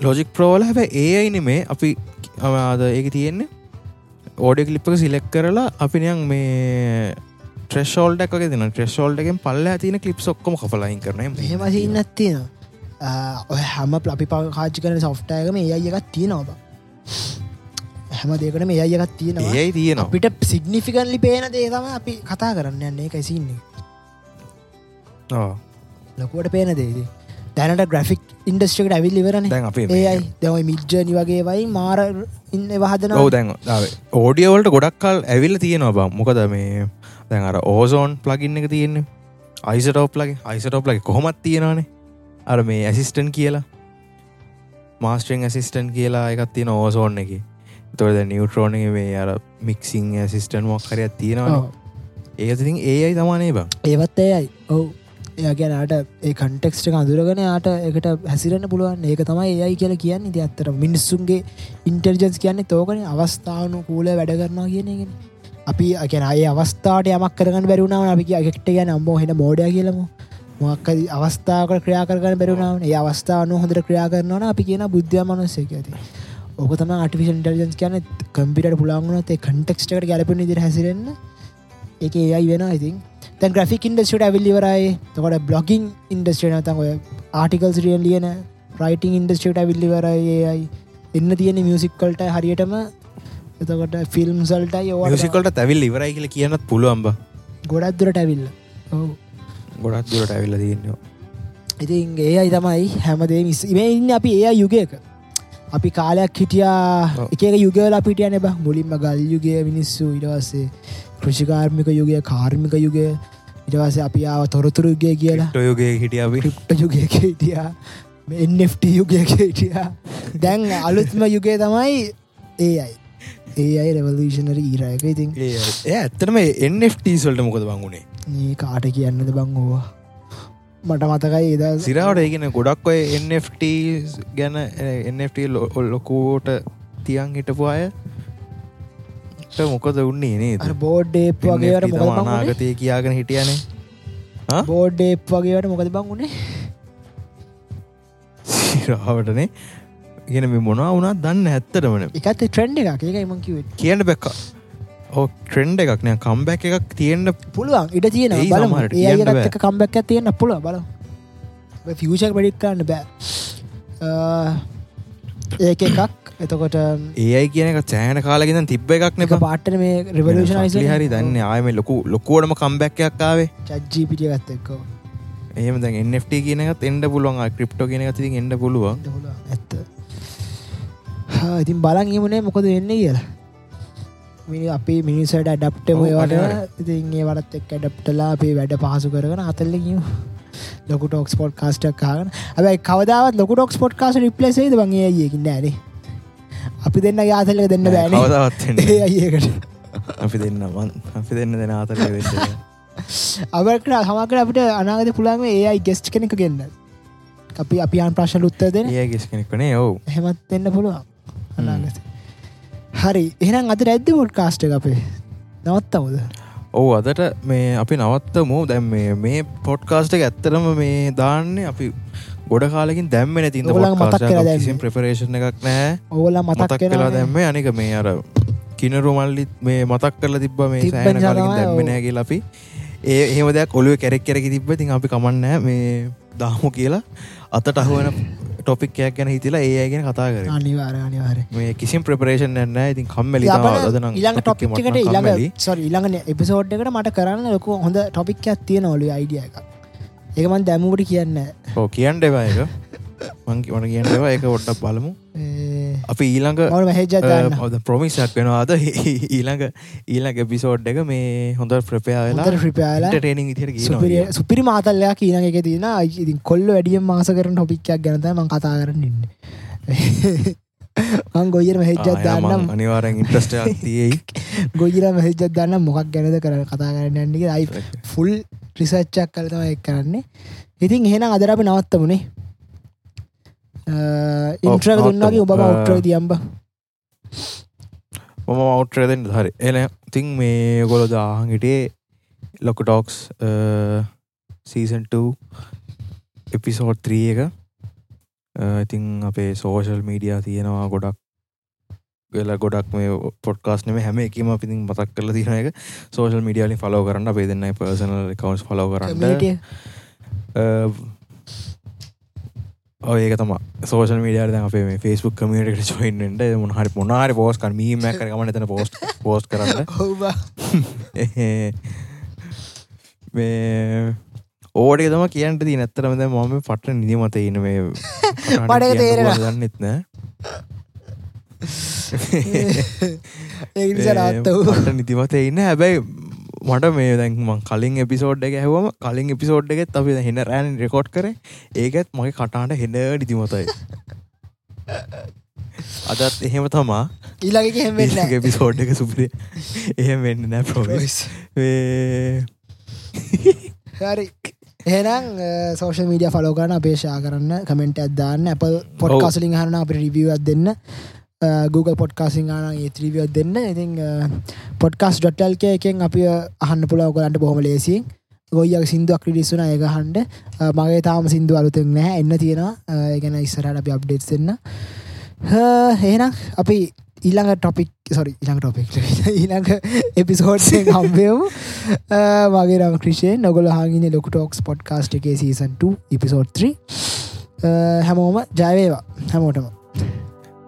ලොජික් ප්‍රෝල හැබ ඒ අයින මේ අපි අමාද ඒක තියෙන්නේ. ඕඩ කලිප්ක සිලෙක් කරලා අපිනියන් මේ ට්‍රෙෂෝල්ඩ එක දෙන ට්‍රෙෂෝල්ඩ එකෙන් පල්ල ඇතින කලිප් ඔක්කොම කපලයින් කරන මෙහෙම සින්නත් තියෙන ඔය හැම පලපි පාකාච්චි කරන සොෆ්ටයකම ඒ අය එකත් තියෙනවා හැම දෙකට මේ අය එකත් තියෙනවා. ඒයි තියෙනවා. අපිට සිග්නිිෆිකන්ලි පේන දේ තම අපි කතා කරන්න යන්නේ එකයිසින්නේ. ලොකුවට පේන දේද දැනට ග්‍රෆික් ඉන්ඩස්ට්‍රකට ඇවිල් ඉවරන. දැන් අපේ ඒයි දෙවයි මිද්ජනි වගේ වයි මාර ඉන්න වහදන දැන් ඕඩියවලට ගොඩක්කල් ඇවිල්ල තියෙනවා මොකද මේ දැන් අර ඕසෝන් ප්ලගින්න එක තියෙන්නේ. අයිසටෝප් ලගේ. අයිසටෝප් ලගේ කොහොමත් තියෙනවානේ අර මේ ඇසිස්ටන් කියලා? මාස්ටෙන් ඇසිස්ටන් කියලා එකත් තියෙන ඕසෝන් එක. තොද නිියවට්‍රෝන මේ අර මික්සිං ඇසිස්ටන් මොක්කරයක් තියෙනවා ඒතිතින් ඒ අයි තමානේ බං ඒවත් ඒයයි ඔවු. එයාගැනට ඒ කන්ටෙක්ස්ට අඳුරගෙන යාට එකට හැසිරෙන පුළුවන්. ඒක තමයි ඒයි කියල කියන්න. ඉති අත්තර මිනිස්සුන්ගේ ඉන්ටර්ජන්ස් කියන්නේ තෝකන අවස්ථාවනු කූල වැඩ කරනවා කියනගෙන අපි අකැන අය අවස්ථාට යමක් කරගන්න බැරුණාව අපි එකට ගැන අම්බෝ හෙන මෝඩ කියලමු මොක්ක අවස්ථාවට ක්‍රියා කරගන්න බැරුණාව ඒ අවස්ථාවන හොඳට ක්‍රියා කරනවන අපි කියන බුද්ධ මනස්සේක ඇති ඕක තම ආටිෆිෂල් ඉන්ටර්ජන්ස් කියන කම්පිට පුලාගුණත් කන්ටෙක්ස්ටකට ගැලපෙන දිර හැසිරෙන්න. එක ඒයි වෙන ඉතින්. තැන් ග්‍රෆික් ඉන්ඩස්ට ඇවිල්ලිවරයි තකොට බ්ලොගින් ඉන්ඩස්ට්‍රේ නතන් ඔය ආටිකල්ස් රියන් ලියන රයිටිං ඉන්ඩස්ට්‍රේට ඇවිල්ලිවරයි ඒයි එන්න තියෙන මියසික්කල්ට හරියටම. එතකොට ෆිල්ම් සල්ටයි ඕ මිසිකල්ට ඇවිල් ඉවරයි කියල කියන්නත් පුළුවන්බ. ගොඩක් දුරට ඇවිල්ල. ඔව් ගොඩක් දුරට ඇවිල්ල තියෙනවා ඉතින් ඒ අයි තමයි හැමදේ මිස් ඉන්න අපි ඒ යුගයක. අපි කාලයක් හිටියා. එක යුගල අපිට යන බ. මුලින්ම ගල් යුගය මිනිස්සු ඉටවස්සේ කෘෂිකාර්මික යුගය කාර්මික යුගය ඉටවස අපි ආව තොරතුරු යුගය කියලා. ටොයෝගේ හිටියාව ක්‍රිප්ට යුගයක හිටියා. එන්ට යුගයක හිටියා. දැන් අලුත්ම යුගය තමයි ඒ අයි ඒ අයි. රෙවලූෂනර ඊරයක ඉතින් ඒ ඇත්තනම එන්Fටසල්ට මොකද බංගුණේ ඒ කාට කියන්නද බං ඕවා මට මතකයි එද සිරාවට ඒගෙන ගොඩක් ඔය NFT ගැන NFT ලොකෝට තියන් හිටපු අය. මොකද උන්නේ නේද? බෝඩ්ඩේප් වගේට? අනාගතය කියාගෙන හිටියනේ. බෝඩ්ඩේප් වගේට මොකද බං වුණේ සිරාවටනේ ගෙන මේ මොනා වුණත් දන්න ඇත්තටමන එකත් ට්‍රෙන්ඩ් එකක්. ඒක මකිව කියන්න බැක්ක. ඕ ට්‍රෙන්ඩ් එකක් නෑ. කම්බැක් එකක් තියෙන්න්න පුළුවන්. ඉට තියෙන එයි බල සමහරට කියන්න බෑ. ඒක කම්බැක් තියෙන පුළුව බල ෆියෂක් පඩික්කන්න බෑ. ඒක එකක්. එතකොට ඒයි කියන එක චෑන කාලගෙන තිබ්බ එකක් එක නෙප පාට්ටන මේ රිවලෂන් හරි දන්න. ආයම ලොකු ලොකුවටම කම්බැක් එකක්කාවේ චජ්ජී පිටිය ගත්ත එක්කෝ. එහෙම දැන් NFT කියනකත් එන්ඩ පුළුවන්. ක්‍රිප්ටෝ කියන තින් එන්න පුළුවන්. එන්න. ඇත්ත ඉතින් බලන් ඉමුණේ මොකද වෙන්න කියලා. මේ අපි මිනිසට ඩප්ටම ඔව්, වට. ඉතින් ඒ වරත් එක් ඩප්ටලා අපේ වැඩ පහසු කරන අතල්ලකිම ලොක ටොක්ස් පොට් කාස්ටක් කාගන ඇබයි කවදාවත් ලොක ටොක්ස් පොට් කාස රිප්ලේසේ වගේ ඒයකින් නෑනේ. අපි දෙන්න යාතලක දෙන්න බෑන. අයකට අපි දෙන්න මන් අපි දෙන්න දෙන වෙන්න අවකට හමකට අපිට අනාගත පුළාම ඒ අයි ගෙස්ට් කෙනෙක ගන්න අපි අපියන් ප්‍රශ්න උත්තර දෙන ඒ ගෙස් කෙනෙක්නේ ඔවු. හෙමත් දෙන්න පුළුවන් අනාගත හරි එහෙනම් අද ඇද්ද මුට් කාස්ට අපේ නවත්තමුද? ඔවු අදට මේ අපි නවත්තමු. දැම් මේ මේ පොඩ්කාස්ට එක ඇත්තරම මේ දාන්නේ අපි ගොඩ කාලකින් දැම්ම දැම්මේ. කිසිම් ප්‍රපරේෂණ එකක් නෑ ඕලා මතක් කලා දැම්ම. අනික මේ අර කිනරු මල්ලිත් මේ මතක් කරලා තිබ්බ මේ සෑන ඔව්. දැම්මනෑ කියලා අපි ඒ එහෙම දෙයක් ඔලුව කැරෙක් කැරකි තිබ්බ තින් අපි කමන්නෑ මේ දාමු කියලා අතට අහුවන ටොපික්කයක් ගැන හිතිලා ඒ අයගෙන කතා කර අනිවාර අනිවාර මේ කිසිම් ප්‍රපරේෂන් න්න ඉතින් කම්මලි දන ඉළඟ ටොපික්කට ඉළඟ සොරි ඉළඟන එපිසෝඩ් එකට මට කරන්න ලොකු හොඳ ටොපික්යක් තියෙන ඔලු අයිඩිය එක ඒකමන් දැමුවට කියන්න ඕ කියන්න එවා එක මංකි වන කියන්න ඒවා එක ඔොට්ටක් බලමු අපි ඊළඟ ප්‍රමිසක් වෙනවාද ඊළඟ ඊළඟ එපිසෝඩ් එක මේ හොඳ ප්‍රපයා වෙලා ්‍රිපයාලා ටේනිං ඉතිර සුපිරි මාතල්ලයා කියන එක තියෙන ඉතින් කොල්ල වැඩියම් මාස කරන ටොපික්යක් ගැනත මං කතා කරන්න ඉන්න. ගොයිර මහෙජ්ජත් දන්නම්. අනිවාරෙන් ඉන්ට්‍රස්ට තියයි ගොජිර මහෙජ්ජත් දන්න මොකක් ගැනද කරන කතා කරන්න න්නේ අයි ෆුල් රිසච්චක් කලතම එක් කරන්නේ. ඉතින් එහෙනම් අදර අපි නවත්තමුණේ ඉන්ට්‍රක දුන්නගේ ඔබ. ඔට්ටෝ තියම්බ මම අවට්‍රයදෙන් හරි. එන තින් මේ ගොල දාහන් හිටේ ලොක ටෝක්ස් සීසන්ට එපිසෝඩ් ත්‍රී එක. ඉතිං අපේ සෝෂල් මීඩියා තියෙනවා ගොඩක්. වෙල ගොඩක් මේ පොඩ්කාස් නෙම හැම එකම පිතින් මතක් කරල තින එක. සෝෂල් මීඩියලි ෆලෝ කරන්න අපේ දෙන්න පර්සනල් කවන්ස් ෆලෝ කරන්න ඒක තම සෝෂල් මීඩියට අපේ මේ ෆස්බුක් කමියට චොයින්ට මොහරි මොනාරි පෝස් කර මීම කරගමන එතන පෝස්් පෝස්් කරන්න. ඔවබ මේ ඕඩ තම කියන්ට දී නැත්තරමද මම පට නිදිමත ඉන මේ මට ඒක තේරෙනවා. දන්නෙත් නෑ. ඒ රාත්තව මට නිතිමත ඉන්න. හැබැයි මට මේ දැන්ම කලින් එපිසෝඩ් එක හැවම කලින් එපිසෝඩ් එකෙත් අපි හෙන රෑන් රෙකෝඩ් කර. ඒකත් මගේ කටාට හෙන නිතිමතයි අදත් එහෙම තමා. ඊලග හෙමෙන්න එපිසෝඩ් එක සුපිරි. එහෙම වෙන්න නෑ ප්‍රොවිස් හරි. එහෙනම් සෝෂල් මීඩිය ෆලෝගන අපේශා කරන්න කමෙන්ට ඇදදාන්න අප පොඩ්කාසලින් හරන අප රිවියවත් දෙන්න Uh, Google පොඩ්කාසිං ආන ඒත්‍රීවියත් දෙන්න. ඉතින් uh, පොඩ්කාස් ඩොටල්ක එකෙන් අපි uh, අහන්න පුලාව කොලන්ට බොහොම ලේසින් ගොයියක් සිින්දුවක් ක්‍රඩිස්සුන එක හන්ඩ මගේ තාම සිින්දු අලුතෙන් නෑ එන්න තියෙන ඒගැන ඉස්සරට අපි අප්ඩේට් දෙන්න. එහෙනම් අපි ඊළඟ ටොපික් සොරි ඉළඟ ටොපික් ඊළඟ එපිසෝඩ්ෙන් හම්බයමු මගේ රම ක්‍රෂේ නොගොල හාගින ලොක ටෝක්ස් පොඩ්කාස්ට් එකේ සීසන්ට ඉපිසෝඩ් 3 හැමෝම ජයවේවා හැමෝටම.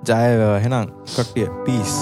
ජයව හෙනම් කට්ටිය පිස්